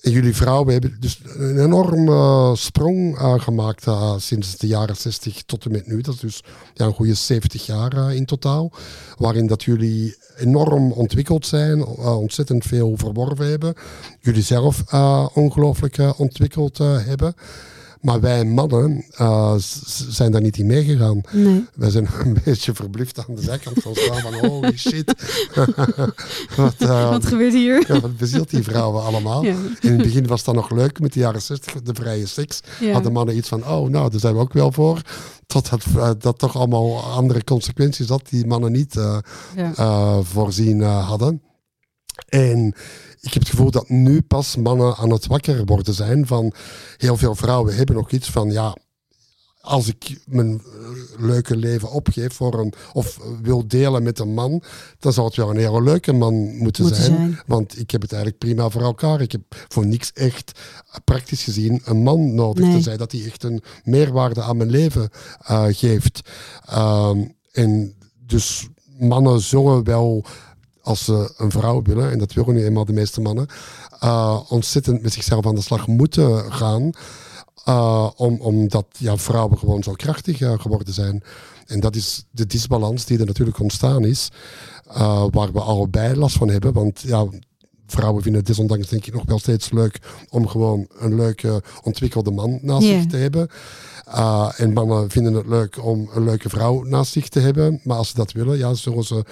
En jullie vrouwen hebben dus een enorme sprong eh, gemaakt eh, sinds de jaren 60 tot en met nu. Dat is dus ja, een goede 70 jaar eh, in totaal. Waarin dat jullie enorm ontwikkeld zijn, ontzettend veel verworven hebben. Jullie zelf ongelooflijk ontwikkeld hebben. Maar wij mannen eh, zijn daar niet in meegegaan. Nee. Wij zijn (laughs) een beetje verbluft aan de zijkant gaan staan van holy shit. (laughs) wat, eh, Wat gebeurt hier? ja, wat bezielt die vrouwen allemaal? Ja. In het begin was dat nog leuk met de jaren 60, de vrije seks. Ja. Hadden mannen iets van, oh, nou, daar zijn we ook wel voor. Totdat eh, dat toch allemaal andere consequenties had die mannen niet voorzien hadden. En ik heb het gevoel dat nu pas mannen aan het wakker worden zijn van heel veel vrouwen hebben nog iets van ja, als ik mijn leuke leven opgeef voor een, of wil delen met een man, dan zal het wel een hele leuke man moeten, Moeten zijn, zijn. Want ik heb het eigenlijk prima voor elkaar. Ik heb voor niks echt praktisch gezien een man nodig. Nee. Tenzij dat hij echt een meerwaarde aan mijn leven eh, geeft. Ehm, en dus mannen zullen wel, als ze een vrouw willen, en dat willen nu eenmaal de meeste mannen, eh, ontzettend met zichzelf aan de slag moeten gaan. eh, om, omdat ja, vrouwen gewoon zo krachtig eh, geworden zijn. En dat is de disbalans die er natuurlijk ontstaan is, waar we allebei last van hebben. Want ja, vrouwen vinden het desondanks denk ik nog wel steeds leuk om gewoon een leuke ontwikkelde man naast zich te hebben. Uh, en mannen vinden het leuk om een leuke vrouw naast zich te hebben. Maar als ze dat willen, ja, zullen ze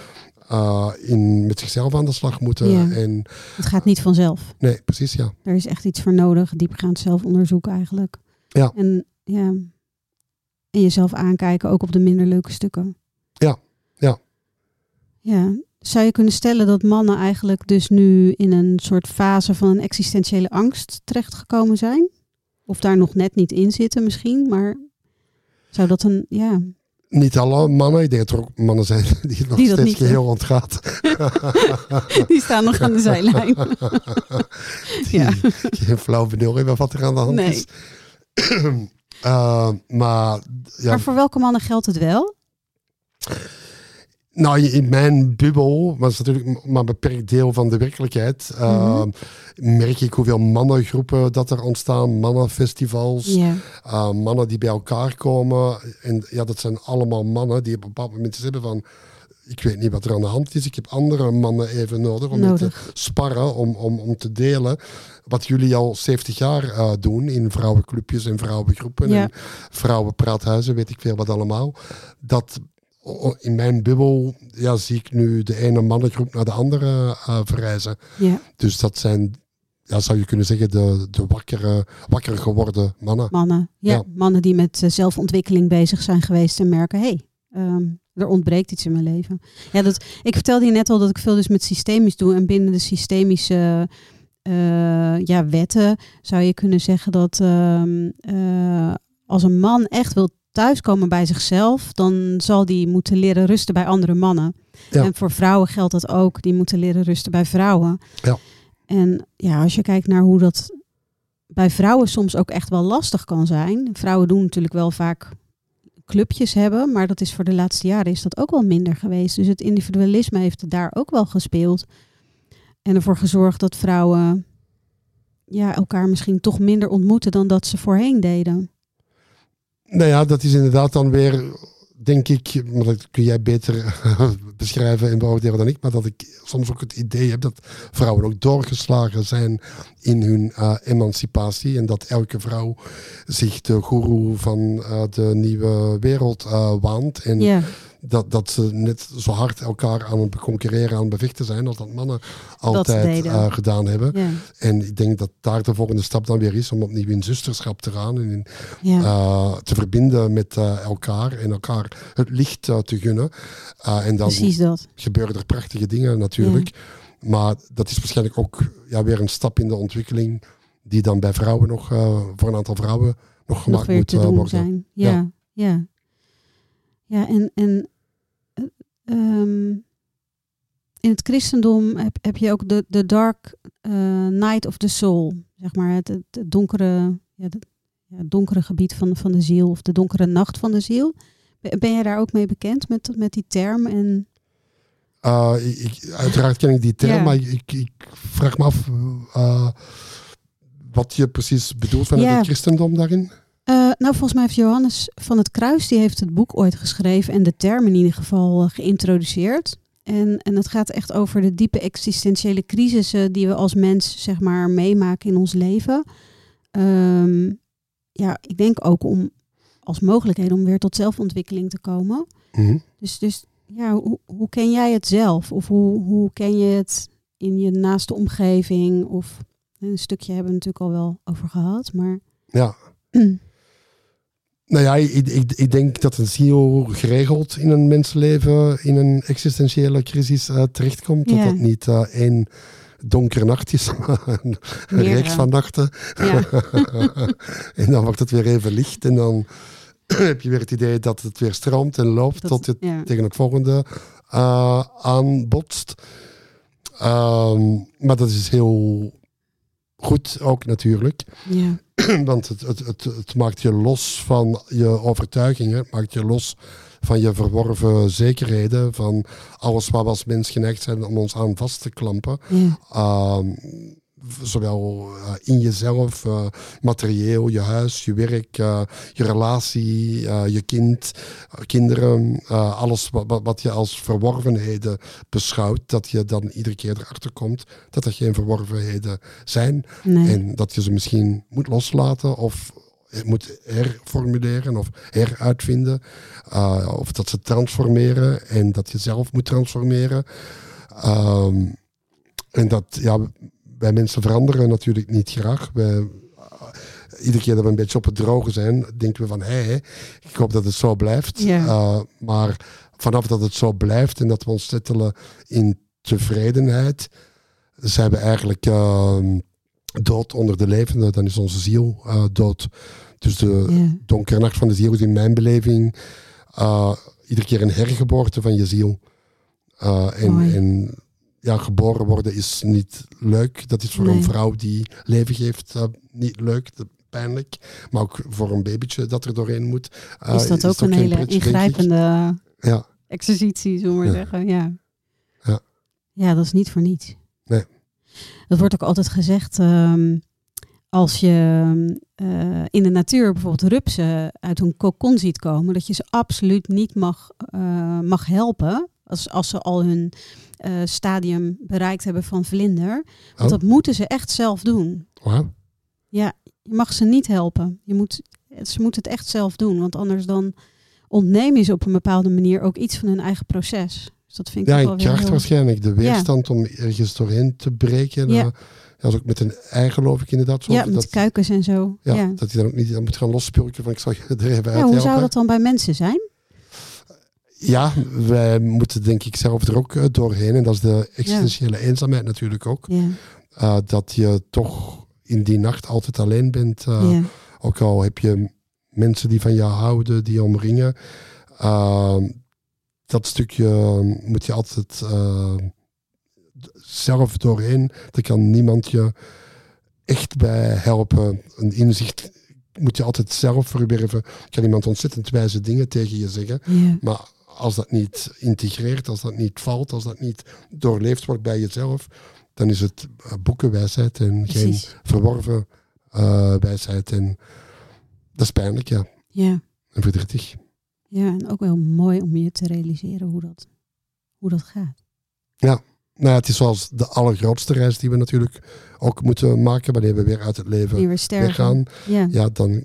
uh, in, met zichzelf aan de slag moeten. Ja. En, Het gaat niet vanzelf. nee, precies, ja. Er is echt iets voor nodig, diepgaand zelfonderzoek eigenlijk. Ja. En, ja. en jezelf aankijken, ook op de minder leuke stukken. Ja, ja. Ja. Zou je kunnen stellen dat mannen eigenlijk dus nu in een soort fase van een existentiële angst terechtgekomen zijn? Of daar nog net niet in zitten misschien, maar zou dat een, ja... Niet alle mannen, ik denk dat er ook mannen zijn (laughs) die het nog Die steeds niet, geheel ontgaat. (laughs) Die staan nog aan de zijlijn. (laughs) Ja. geen flauw benul hebben wat er aan de hand Nee. is. Uh, (clears throat) maar ja, Maar voor welke mannen geldt het wel? Nou, in mijn bubbel, maar dat is natuurlijk maar een beperkt deel van de werkelijkheid, uh, Mhm. merk ik hoeveel mannengroepen dat er ontstaan, mannenfestivals, uh, mannen die bij elkaar komen. En ja, dat zijn allemaal mannen die op een bepaald moment hebben van, ik weet niet wat er aan de hand is, ik heb andere mannen even nodig om te sparren, om, om, om te delen. Wat jullie al 70 jaar uh, doen in vrouwenclubjes en vrouwengroepen Ja. en vrouwenpraathuizen, weet ik veel wat allemaal. Dat in mijn bubbel ja, zie ik nu de ene mannengroep naar de andere uh, verrijzen. ja, Dus dat zijn, ja, zou je kunnen zeggen, de, de wakkere, wakker geworden mannen. mannen. Ja, Ja. mannen die met eh, zelfontwikkeling bezig zijn geweest en merken, hé, hey, ehm, er ontbreekt iets in mijn leven. Ja, dat, ik vertelde je net al dat ik veel dus met systemisch doe. En binnen de systemische eh, ja, wetten zou je kunnen zeggen dat ehm, eh, als een man echt wil thuiskomen bij zichzelf, dan zal die moeten leren rusten bij andere mannen. Ja. En voor vrouwen geldt dat ook. Die moeten leren rusten bij vrouwen. Ja. En ja, als je kijkt naar hoe dat bij vrouwen soms ook echt wel lastig kan zijn. Vrouwen doen natuurlijk wel vaak clubjes hebben, maar dat is voor de laatste jaren is dat ook wel minder geweest. Dus het individualisme heeft daar ook wel gespeeld. En ervoor gezorgd dat vrouwen ja, elkaar misschien toch minder ontmoeten dan dat ze voorheen deden. Nou ja, dat is inderdaad dan weer, denk ik, maar dat kun jij beter (laughs) beschrijven en beoordelen dan ik, maar dat ik soms ook het idee heb dat vrouwen ook doorgeslagen zijn in hun uh, emancipatie en dat elke vrouw zich de goeroe van uh, de nieuwe wereld uh, waant. En dat, dat ze net zo hard elkaar aan het concurreren, aan het bevechten zijn als dat mannen altijd uh, gedaan hebben. ja, En ik denk dat daar de volgende stap dan weer is om opnieuw in zusterschap te gaan en in, ja. uh, te verbinden met uh, elkaar en elkaar het licht te gunnen. En dan precies dat. gebeuren er prachtige dingen natuurlijk. Maar dat is waarschijnlijk ook ja, weer een stap in de ontwikkeling die dan bij vrouwen nog, voor een aantal vrouwen nog nog gemaakt weer moet te doen worden. zijn. Ja, ja. Ja, en, en eh, ehm, in het christendom heb, heb je ook de, de dark eh, night of the soul, zeg maar. Het, het, donkere, ja, de- ja, donkere gebied van, van de ziel of de donkere nacht van de ziel. Ben, ben jij daar ook mee bekend met, met die term? En Uh, ik, uiteraard ken ik die term, Ja. maar ik, ik vraag me af uh, wat je precies bedoelt vanuit Ja. het christendom daarin. Eh, nou, volgens mij heeft Johannes van het Kruis, die heeft het boek ooit geschreven en de term in ieder geval eh, geïntroduceerd. En, en het gaat echt over de diepe existentiële crisissen die we als mens, zeg maar, meemaken in ons leven. Ehm, ja, ik denk ook om als mogelijkheid om weer tot zelfontwikkeling te komen. Mhm. Dus, dus ja, hoe, hoe ken jij het zelf? Of hoe, hoe ken je het in je naaste omgeving? Of een stukje hebben we natuurlijk al wel over gehad, maar Ja. (clears throat) Nou ja, ik, ik, ik denk dat een ziel geregeld in een mensenleven in een existentiële crisis eh, terechtkomt. Dat dat niet eh, één donkere nacht is, (laughs) maar een Meerdere. reeks van nachten. ja. (laughs) en dan wordt het weer even licht en dan (clears throat) heb je weer het idee dat het weer stroomt en loopt Dat- tot je ja. tegen het volgende eh, aanbotst. Ehm, maar dat is heel goed ook natuurlijk. Ja, (clears throat) Want het, het, het, het maakt je los van je overtuigingen, het maakt je los van je verworven zekerheden, van alles waar we als mens geneigd zijn om ons aan vast te klampen. ja, Ehm, zowel eh, in jezelf, eh, materieel, je huis, je werk, eh, je relatie, je kind, kinderen, alles wat, wat, je als verworvenheden beschouwt, dat je dan iedere keer erachter komt dat er geen verworvenheden zijn. nee. En dat je ze misschien moet loslaten of moet herformuleren of heruitvinden. Uh, of dat ze transformeren en dat je zelf moet transformeren. Ehm, en dat, ja, wij mensen veranderen natuurlijk niet graag. Wij, iedere keer dat we een beetje op het droge zijn, denken we van, hé, hey, ik hoop dat het zo blijft. Uh, maar vanaf dat het zo blijft en dat we ons settelen in tevredenheid, zijn we eigenlijk ehm, dood onder de levenden. Dan is onze ziel uh, dood. Dus de donkere nacht van de ziel is in mijn beleving uh, iedere keer een hergeboorte van je ziel. En ja, geboren worden is niet leuk. Dat is voor Nee. een vrouw die leven geeft uh, niet leuk, pijnlijk. Maar ook voor een babytje dat er doorheen moet. uh, is dat ook een hele pretje, ingrijpende Ja, exercitie, zullen we maar Ja. zeggen. Ja. Ja. ja, dat is niet voor niets. Nee. Dat wordt ook altijd gezegd ehm, als je eh, in de natuur bijvoorbeeld rupsen uit hun kokon ziet komen, dat je ze absoluut niet mag, eh, mag helpen als, als ze al hun eh, stadium bereikt hebben van vlinder. Want Oh. dat moeten ze echt zelf doen. wauw. Je mag ze niet helpen. Je moet, ze moeten het echt zelf doen. Want anders dan ontnemen ze op een bepaalde manier ook iets van hun eigen proces. Dus dat vind ik Ja, kracht heel... waarschijnlijk. De weerstand om ergens doorheen te breken. Ja. Ja. dat is ook met een ei geloof ik inderdaad. Zo, Ja, met dat, kuikens en zo. ja, Ja. dat hij dan ook niet dan moet gaan lospulken van ik zal je er even Ja, uit hoe zou dat dan bij mensen zijn? Ja, wij moeten denk ik zelf er ook eh, doorheen. En dat is de existentiële eenzaamheid natuurlijk ook. Ja, Uh, dat je toch in die nacht altijd alleen bent. Uh, ja, Ook al heb je mensen die van je houden, die je omringen. Uh, dat stukje moet je altijd zelf doorheen. Daar kan niemand je echt bij helpen. Een inzicht moet je altijd zelf verwerven. Kan iemand ontzettend wijze dingen tegen je zeggen. ja, Maar als dat niet integreert, als dat niet valt, als dat niet doorleefd wordt bij jezelf, dan is het uh, boekenwijsheid en geen verworven uh, wijsheid. En dat is pijnlijk, ja. Ja. En verdrietig. ja, en ook wel mooi om je te realiseren hoe dat, hoe dat gaat. Nou ja, het is zoals de allergrootste reis die we natuurlijk ook moeten maken wanneer we weer uit het leven weer weggaan. Ja, Ja, dan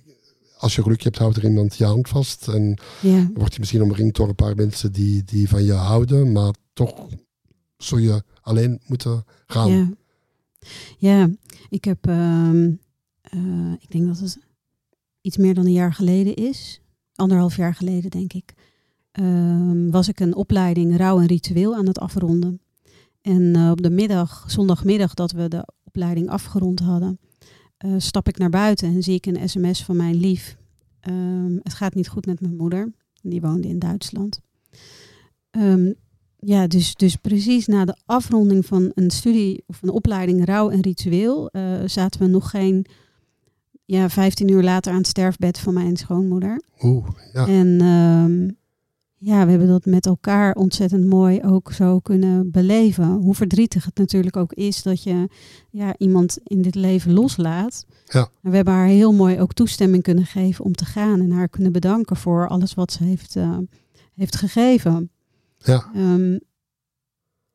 als je geluk hebt, houdt er iemand je hand vast. En ja, word je misschien omringd door een paar mensen die, die van je houden, maar toch zul je alleen moeten gaan. ja. Ja, ik heb, ehm, eh, ik denk dat het iets meer dan een jaar geleden is. Anderhalf jaar geleden, denk ik. ehm, was ik een opleiding rouw en ritueel aan het afronden. En eh, op de middag, zondagmiddag dat we de opleiding afgerond hadden, eh, stap ik naar buiten en zie ik een sms van mijn lief. Ehm, het gaat niet goed met mijn moeder. Die woonde in Duitsland. Ehm, ja, dus, dus precies na de afronding van een studie of een opleiding rouw en ritueel eh, zaten we nog geen ja, 15 uur later aan het sterfbed van mijn schoonmoeder. Oeh, ja. En ehm, ja, we hebben dat met elkaar ontzettend mooi ook zo kunnen beleven. Hoe verdrietig het natuurlijk ook is dat je ja, iemand in dit leven loslaat. Ja. En we hebben haar heel mooi ook toestemming kunnen geven om te gaan. En haar kunnen bedanken voor alles wat ze heeft, eh, heeft gegeven. Ja. Ehm,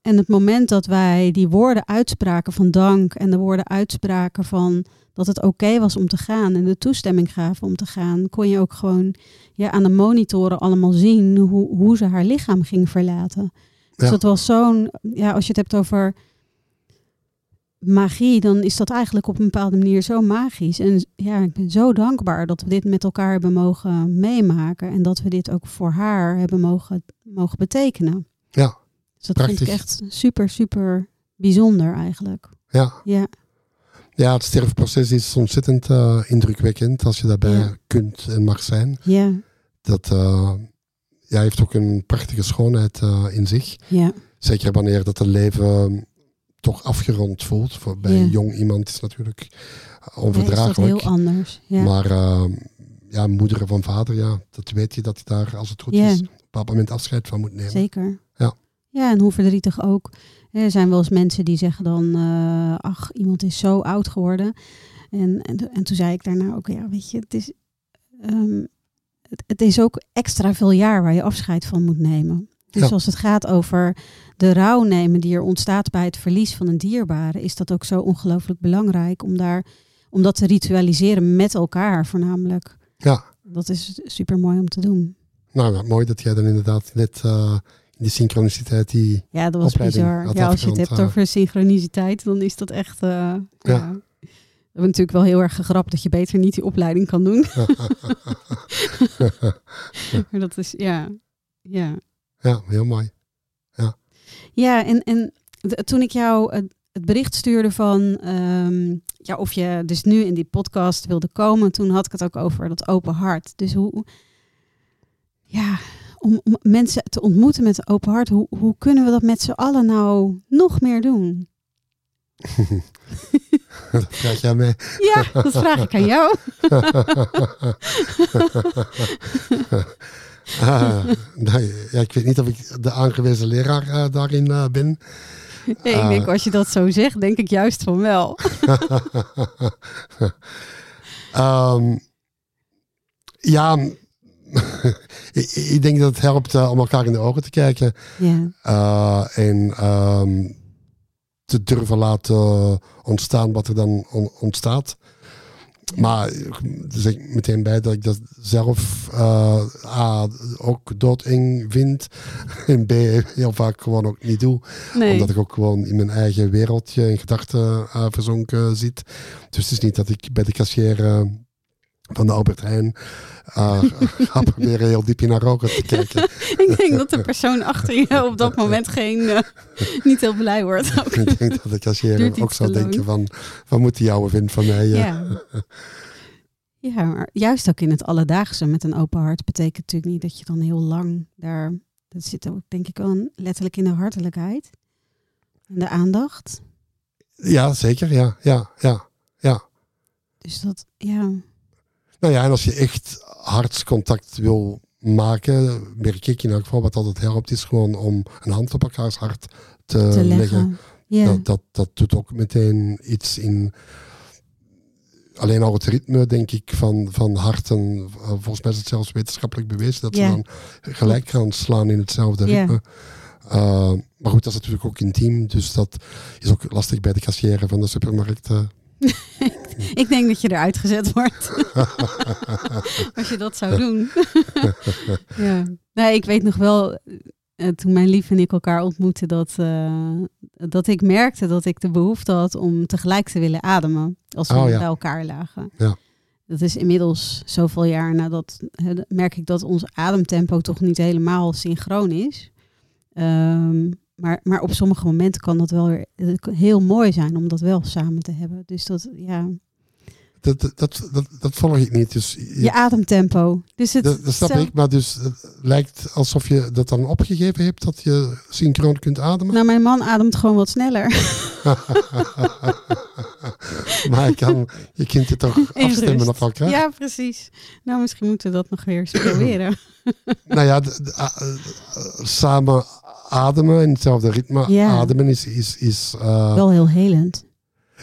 en het moment dat wij die woorden uitspraken van dank en de woorden uitspraken van dat het oké was om te gaan en de toestemming gaven om te gaan, kon je ook gewoon ja, aan de monitoren allemaal zien hoe, hoe ze haar lichaam ging verlaten. Dus dat was zo'n, ja, als je het hebt over magie, dan is dat eigenlijk op een bepaalde manier zo magisch. En ja, ik ben zo dankbaar dat we dit met elkaar hebben mogen meemaken en dat we dit ook voor haar hebben mogen, mogen betekenen. Ja, Dus dat vind ik echt super, super bijzonder eigenlijk. ja. Ja, Ja, het sterfproces is ontzettend eh, indrukwekkend als je daarbij Ja. kunt en mag zijn. ja, Dat eh, ja, heeft ook een prachtige schoonheid eh, in zich. ja, Zeker wanneer dat het leven toch afgerond voelt. Voor, bij Ja. een jong iemand is natuurlijk Ja, is dat onverdraaglijk. heel anders. Ja, Maar ja, moeder van vader, ja, dat weet je dat je daar, als het goed is, op een bepaald moment afscheid van moet nemen. zeker. Ja. En hoe verdrietig ook. Er zijn wel eens mensen die zeggen dan, eh, ach, iemand is zo oud geworden. En, en, en toen zei ik daarna ook, ja, weet je, het is, ehm, het, het is ook extra veel jaar waar je afscheid van moet nemen. Dus Ja. als het gaat over de rouw nemen die er ontstaat bij het verlies van een dierbare, is dat ook zo ongelooflijk belangrijk om, daar, om dat te ritualiseren met elkaar voornamelijk. Ja, Dat is super mooi om te doen. nou ja, mooi dat jij dan inderdaad net eh, die synchroniciteit die... Ja, dat was bizar. Ja, als je het hebt eh. over synchroniciteit, dan is dat echt. eh, ja. We hebben natuurlijk wel heel erg gegrapt dat je beter niet die opleiding kan doen. (laughs) maar dat is, ja. Ja, ja, heel mooi. ja en, en d- toen ik jou het, het bericht stuurde van. ehm, ja, of je dus nu in die podcast wilde komen, toen had ik het ook over dat open hart. Dus hoe. Ja, om, om mensen te ontmoeten met een open hart, hoe, hoe kunnen we dat met z'n allen nou nog meer doen? (laughs) dat vraag jij. Ja, dat vraag ik aan jou. (laughs) (laughs) Ah, ja, ik weet niet of ik de aangewezen leraar eh, daarin eh, ben. Nee, ik denk als je dat zo zegt, denk ik juist van wel. Ehm, ja, ik, (laughs) ik denk dat het helpt eh, om elkaar in de ogen te kijken. Ja, eh, en ehm, te durven laten ontstaan wat er dan on- ontstaat. Maar er zeg ik meteen bij dat ik dat zelf eh, A, ook doodeng vind. (laughs) En B, heel vaak gewoon ook niet doe. nee. Omdat ik ook gewoon in mijn eigen wereldje en gedachten verzonken zit. Dus het is niet dat ik bij de cashier eh, van de Albert Heijn eh, (laughs) ga proberen heel diep in haar ogen te kijken. (laughs) ik denk dat de persoon achter je op dat moment geen, eh, niet heel blij wordt. Ook. (laughs) ik denk dat de cashier Duurt ook zou denken van, wat moet die oude vinden van mij? eh? Ja. ja, maar juist ook in het alledaagse met een open hart betekent natuurlijk niet dat je dan heel lang daar... Dat zit ook denk ik wel letterlijk in de hartelijkheid. En de aandacht. ja, zeker. Ja, ja, ja, ja. Dus dat, ja, Nou ja, en als je echt hartscontact wil maken, merk ik in elk geval wat altijd helpt, is gewoon om een hand op elkaars hart te, te leggen. Dat, dat, dat doet ook meteen iets in. Alleen al het ritme, denk ik, van, van harten. Volgens mij is het zelfs wetenschappelijk bewezen dat ze dan gelijk gaan slaan in hetzelfde ritme. Eh, maar goed, dat is natuurlijk ook intiem. Dus dat is ook lastig bij de kassière van de supermarkt. (laughs) (laughs) ik denk dat je eruit gezet wordt. (laughs) Als je dat zou doen. (laughs) ja. Nee, ik weet nog wel, eh, toen mijn lief en ik elkaar ontmoetten, dat, eh, dat ik merkte dat ik de behoefte had om tegelijk te willen ademen. Als we Oh, ja. bij elkaar lagen. Ja. Dat is inmiddels zoveel jaar nadat, merk ik dat ons ademtempo toch niet helemaal synchroon is. Ehm, maar, maar op sommige momenten kan dat wel weer eh, heel mooi zijn om dat wel samen te hebben. Dus dat, ja, Dat, dat, dat, dat, volg ik niet. Dus je, Je ademtempo. Dus het dat, dat snap ik, maar dus het lijkt alsof je dat dan opgegeven hebt, dat je synchroon kunt ademen. Nou, mijn man ademt gewoon wat sneller. (laughs) maar je, kan, je kunt het toch (laughs) afstemmen op elkaar? Ja, precies. Nou, misschien moeten we dat nog weer eens (coughs) proberen. Nou ja, eh, samen ademen in hetzelfde ritme Ja. ademen is, is, is eh, Wel heel helend.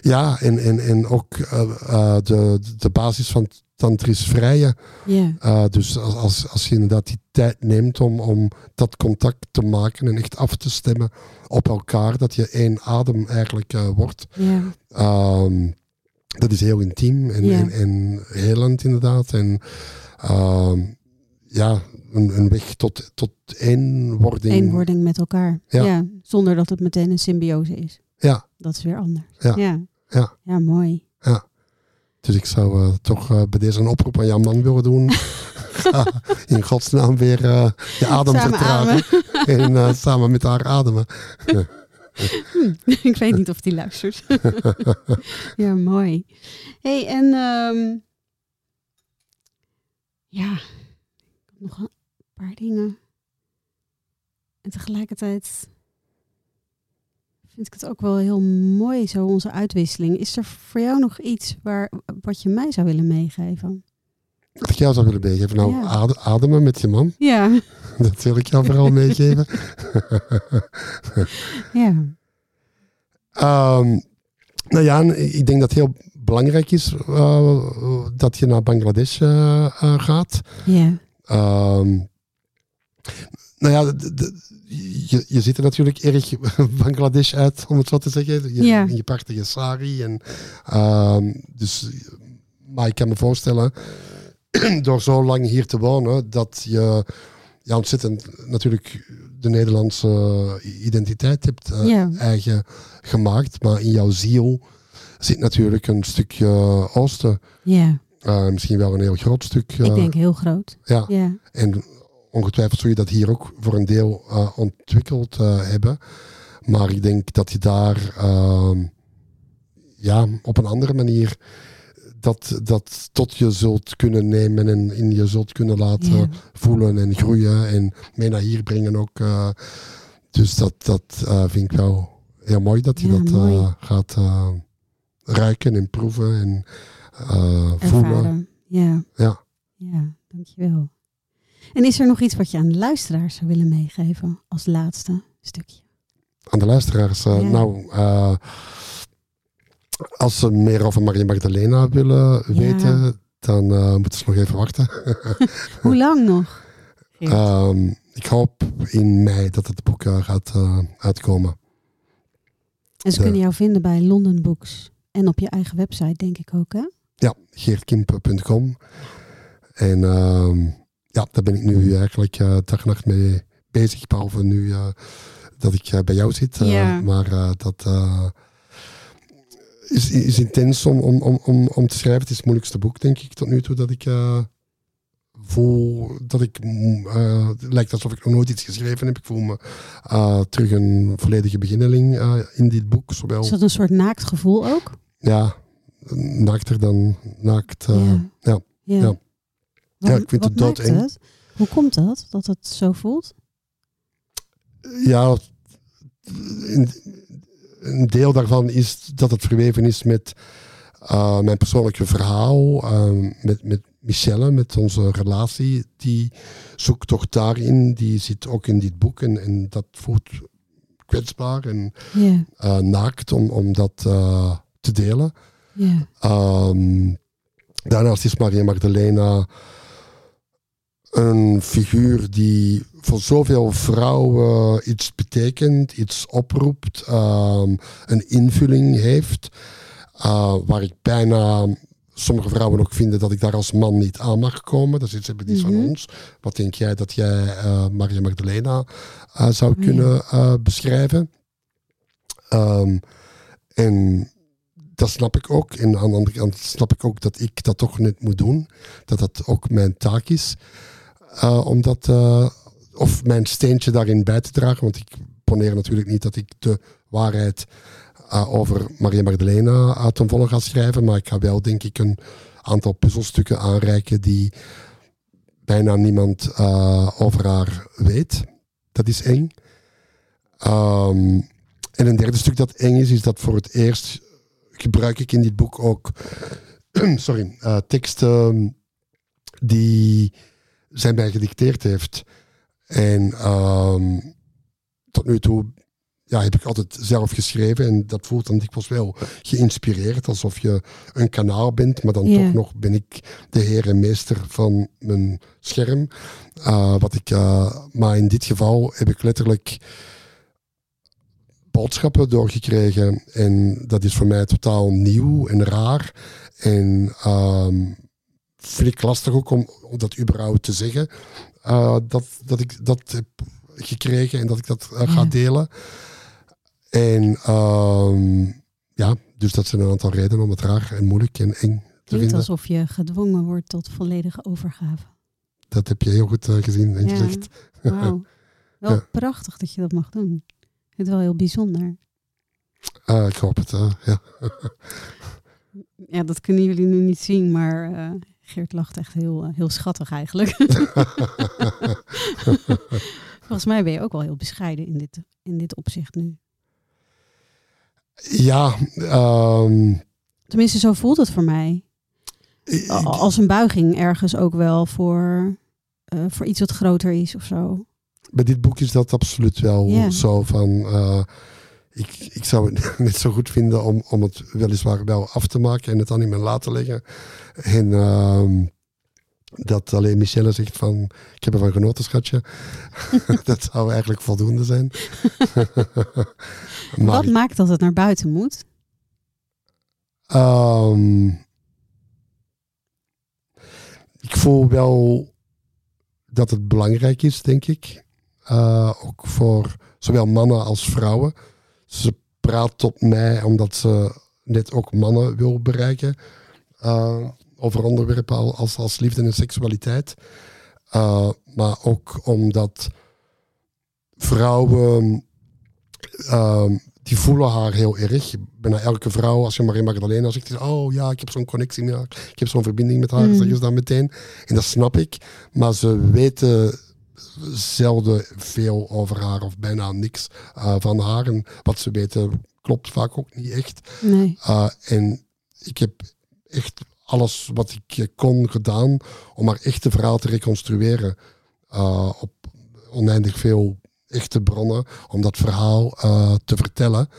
Ja, en, en, en ook eh, eh, de, de basis van tantrisch vrije. Eh, dus als, als, als je inderdaad die tijd neemt om, om dat contact te maken en echt af te stemmen op elkaar, dat je één adem eigenlijk wordt. Ehm, dat is heel intiem en, Ja. en, en helend inderdaad. En ehm, ja, een, een weg tot, tot eenwording. Eenwording met elkaar. Ja. Ja. Zonder dat het meteen een symbiose is. Ja, Dat is weer anders. Ja. Ja, ja. Ja, mooi. Dus ik zou eh, toch eh, bij deze een oproep aan jouw man willen doen. (laughs) Ga in godsnaam weer eh, je adem vertragen. En (laughs) samen met haar ademen. (laughs) ik weet niet of die luistert. ja, mooi. hey, en ehm, ja, ik heb nog een paar dingen. En tegelijkertijd vind ik het ook wel heel mooi, zo onze uitwisseling. Is er voor jou nog iets waar, wat je mij zou willen meegeven? Wat ik jou zou willen meegeven. Nou, Ja. ademen met je man. Ja, (laughs) Dat wil ik jou vooral meegeven. (laughs) ja, Ehm, nou ja, ik denk dat het heel belangrijk is eh, dat je naar Bangladesh eh, eh, gaat. ja, Ehm, nou ja, de- de- je, je ziet er natuurlijk erg (laughs) Bangladesh uit, om het zo te zeggen. Je, Ja. je prachtige sari. En, ehm, dus, maar ik kan me voorstellen, (clears throat) door zo lang hier te wonen, dat je ja, ontzettend natuurlijk de Nederlandse identiteit hebt eh, Ja. eigen gemaakt. Maar in jouw ziel zit natuurlijk een stukje oosten. ja. Eh, misschien wel een heel groot stuk. Ik eh, denk heel groot. ja. Ja, En ongetwijfeld zul je dat hier ook voor een deel eh, ontwikkeld eh, hebben. Maar ik denk dat je daar ehm, ja, op een andere manier dat, dat tot je zult kunnen nemen en in je zult kunnen laten ja. voelen en groeien en mee naar hier brengen ook. eh. dus dat, dat vind ik wel heel mooi dat je Ja, dat gaat ruiken en proeven en voelen. Ja. Ja. Ja, dankjewel. En is er nog iets wat je aan de luisteraars zou willen meegeven als laatste stukje? aan de luisteraars. eh, Ja. Nou, eh, als ze meer over Maria Magdalena willen Ja. weten, dan eh, moeten ze nog even wachten. (laughs) Hoe lang nog? Ehm, ik hoop in mei dat het boek gaat uitkomen. en ze kunnen jou vinden bij London Books. En op je eigen website, denk ik ook, hè? Ja, geertkimp.com. En ehm, ja, daar ben ik nu eigenlijk eh, dag en nacht mee bezig. Behalve nu eh, dat ik eh, bij jou zit. Eh, Ja. Maar eh, dat eh, is, is intens om, om, om, om, om te schrijven. Het is het moeilijkste boek, denk ik, tot nu toe. Dat ik eh, voel dat ik... mm, eh, het lijkt alsof ik nog nooit iets geschreven heb. Ik voel me eh, terug een volledige beginneling eh, in dit boek. Zowel, Is dat een soort naakt gevoel ook? ja, naakter dan naakt. eh, ja. ja. ja. Ja, ik vind het doodeng. maakt het? Hoe komt dat, dat het zo voelt? ja, een, deel daarvan is dat het verweven is met eh, mijn persoonlijke verhaal, eh, met, met Michelle, met onze relatie. Die zoektocht daarin, die zit ook in dit boek en, en dat voelt kwetsbaar en eh, naakt om, om dat eh, te delen. Ehm, daarnaast is Maria Magdalena een figuur die voor zoveel vrouwen iets betekent, iets oproept, ehm, een invulling heeft, eh, waar ik bijna sommige vrouwen ook vinden dat ik daar als man niet aan mag komen. Dat is iets hebben die Mhm. van ons. Wat denk jij dat jij eh, Maria Magdalena eh, zou ja. kunnen beschrijven? Ehm, en dat snap ik ook. En aan de andere kant snap ik ook dat ik dat toch net moet doen. Dat dat ook mijn taak is. Eh, om dat, eh, of mijn steentje daarin bij te dragen. Want ik poneer natuurlijk niet dat ik de waarheid uh, over Maria Magdalena uh, ten volle ga schrijven. Maar ik ga wel, denk ik, een aantal puzzelstukken aanreiken die bijna niemand uh, over haar weet. Dat is eng. Um, en een derde stuk dat eng is, is dat voor het eerst gebruik ik in dit boek ook (clears throat) sorry, uh, teksten die zij mij gedicteerd heeft. En um, tot nu toe ja, heb ik altijd zelf geschreven en dat voelt dan dikwijls wel geïnspireerd, alsof je een kanaal bent, maar dan toch nog ben ik de heer en meester van mijn scherm. Uh, wat ik, uh, maar in dit geval heb ik letterlijk boodschappen doorgekregen en dat is voor mij totaal nieuw en raar. En um, vind ik lastig ook om, om dat überhaupt te zeggen, uh, dat, dat ik dat heb gekregen en dat ik dat ga ja. delen. En um, ja, dus dat zijn een aantal redenen om het raar en moeilijk en eng te vinden. alsof je gedwongen wordt tot volledige overgave. Dat heb je heel goed uh, gezien en ja. gezegd. Wauw. (laughs) Wel ja. prachtig dat je dat mag doen. Het wel heel bijzonder. Ik hoop het, ja. (laughs) ja, dat kunnen jullie nu niet zien, maar Geert lacht echt heel, heel schattig eigenlijk. (laughs) Volgens mij ben je ook wel heel bescheiden in dit, in dit opzicht nu. Ja. Um, Tenminste, zo voelt het voor mij. Als een buiging ergens ook wel voor, uh, voor iets wat groter is of zo. Bij dit boek is dat absoluut wel yeah. zo van... Uh, ik, ik zou het (laughs) net zo goed vinden om, om het weliswaar wel af te maken en het dan in mijn laten leggen. En uh, dat alleen Michelle zegt van, ik heb ervan genoten, schatje. (laughs) dat zou eigenlijk voldoende zijn. (laughs) Wat maakt dat het naar buiten moet? Um, ik voel wel dat het belangrijk is, denk ik. Uh, ook voor zowel mannen als vrouwen. Ze praat tot mij omdat ze net ook mannen wil bereiken. Uh, over onderwerpen als, als liefde en seksualiteit. Uh, maar ook omdat vrouwen, uh, die voelen haar heel erg. Bijna elke vrouw, als je Maria Magdalena zegt, oh ja, ik heb zo'n connectie met haar, ik heb zo'n verbinding met haar, mm. zeggen ze dat meteen. En dat snap ik. Maar ze weten zelden veel over haar of bijna niks uh, van haar. En wat ze weten klopt vaak ook niet echt. Nee. Uh, en ik heb echt alles wat ik kon gedaan om haar echte verhaal te reconstrueren. Uh, op oneindig veel echte bronnen om dat verhaal te vertellen.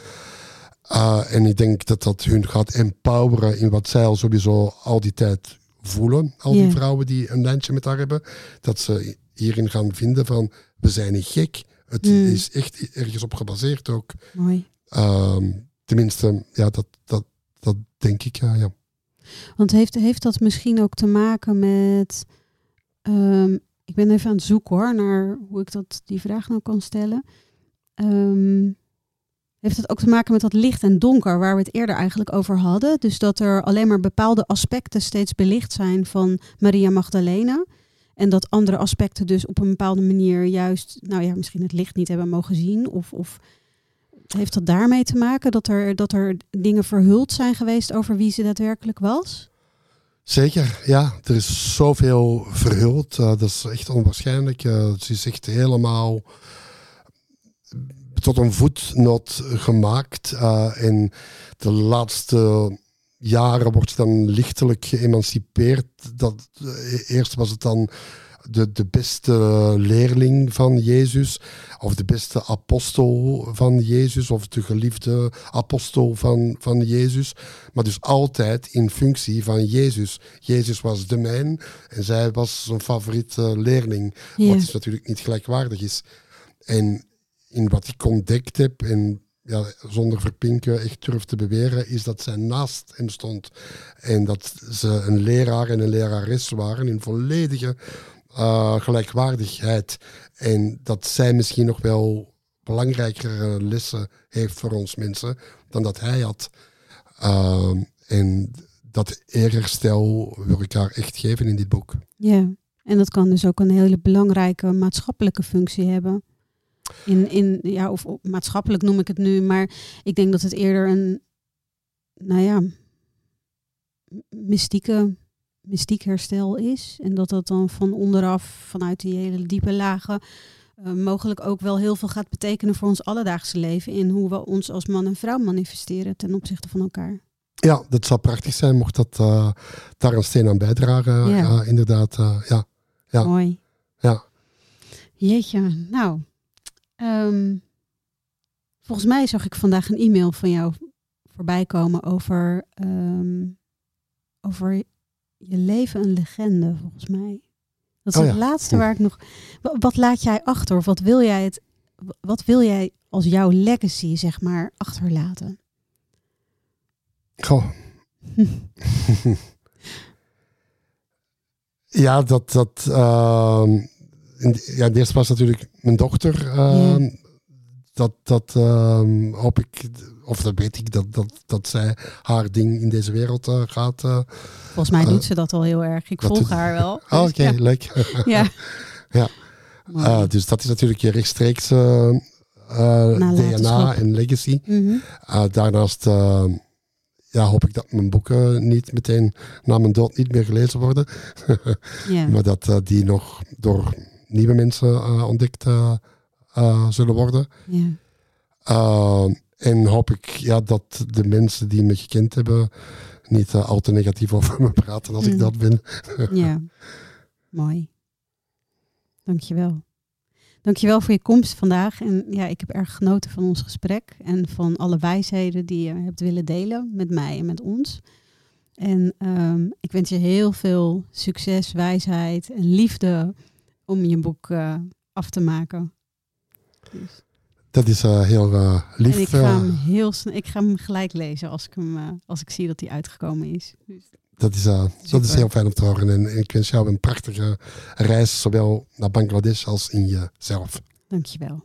En ik denk dat dat hun gaat empoweren in wat zij al sowieso al die tijd voelen. Al die yeah. vrouwen die een lijntje met haar hebben. Dat ze hierin gaan vinden van, we zijn niet gek. Het mm. is echt ergens op gebaseerd ook. Mooi. Uh, tenminste, ja, dat, dat, dat denk ik, ja. ja. Want heeft, heeft dat misschien ook te maken met. Um, ik ben even aan het zoeken hoor, naar hoe ik dat, die vraag nou kan stellen. Um, heeft het ook te maken met dat licht en donker, waar we het eerder eigenlijk over hadden? Dus dat er alleen maar bepaalde aspecten steeds belicht zijn van Maria Magdalena. En dat andere aspecten dus op een bepaalde manier juist, nou ja, misschien het licht niet hebben mogen zien. Of, of heeft dat daarmee te maken dat er, dat er dingen verhuld zijn geweest over wie ze daadwerkelijk was? Zeker, ja. Er is zoveel verhuld. Uh, dat is echt onwaarschijnlijk. Uh, ze is echt helemaal tot een voetnoot gemaakt. Uh, in de laatste jaren wordt ze dan lichtelijk geëmancipeerd. Dat, eerst was het dan de, de beste leerling van Jezus, of de beste apostel van Jezus, of de geliefde apostel van, van Jezus. Maar dus altijd in functie van Jezus. Jezus was de mijn en zij was zijn favoriete leerling. Ja. Wat dus natuurlijk niet gelijkwaardig is. En in wat ik ontdekt heb, en ja, zonder verpinken echt durf te beweren, is dat zij naast hem stond. En dat ze een leraar en een lerares waren in volledige uh, gelijkwaardigheid. En dat zij misschien nog wel belangrijkere lessen heeft voor ons mensen dan dat hij had. Uh, en dat eerherstel wil ik haar echt geven in dit boek. Ja, en dat kan dus ook een hele belangrijke maatschappelijke functie hebben. In, in, ja, of, of maatschappelijk noem ik het nu, maar ik denk dat het eerder een, nou ja, mystieke, mystiek herstel is. En dat dat dan van onderaf, vanuit die hele diepe lagen, eh, mogelijk ook wel heel veel gaat betekenen voor ons alledaagse leven. In hoe we ons als man en vrouw manifesteren ten opzichte van elkaar. Ja, dat zou prachtig zijn mocht dat eh, daar een steen aan bijdragen. Ja. Ja. inderdaad. eh, ja. Ja. Mooi. Ja. Jeetje, nou. Ehm, volgens mij zag ik vandaag een e-mail van jou voorbij komen over, ehm, over je leven een legende, volgens mij. Dat is Oh het laatste waar ik nog... Wa- Wat laat jij achter? Of wat wil jij, het, wat wil jij als jouw legacy, zeg maar, achterlaten? Goh. (laughs) (laughs) ja, dat. dat ehm, in, ja, de eerste plaats natuurlijk mijn dochter. ehm. Dat, dat ehm, hoop ik, of dat weet ik, dat, dat, dat zij haar ding in deze wereld eh, gaat. eh. Volgens mij Eh, doet ze dat al heel erg. Ik volg haar wel. Oh, (laughs) Dus Oké, ja. leuk. (laughs) Ja. Ja. Eh, dus dat is natuurlijk je rechtstreeks. DNA en legacy. Mhm. Uh, daarnaast uh, ja, hoop ik dat mijn boeken niet meteen na mijn dood niet meer gelezen worden. (laughs) Ja. maar dat uh, die nog door nieuwe mensen uh, ontdekt uh, zullen worden. ja. Uh, en hoop ik ja, dat de mensen die me gekend hebben niet al te negatief over me praten als Mm. ik dat ben. Ja, (laughs) mooi. Dankjewel. Dankjewel voor je komst vandaag. En ja, ik heb erg genoten van ons gesprek en van alle wijsheden die je hebt willen delen met mij en met ons. En um, ik wens je heel veel succes, wijsheid en liefde om je boek uh, af te maken. Dus. Dat is uh, heel uh, lief. En ik ga hem heel snel, ik ga hem gelijk lezen als ik hem, als ik zie dat hij uitgekomen is. Dus. Dat is, dat is heel fijn om te horen. En ik wens jou een prachtige reis, zowel naar Bangladesh als in jezelf. Dankjewel.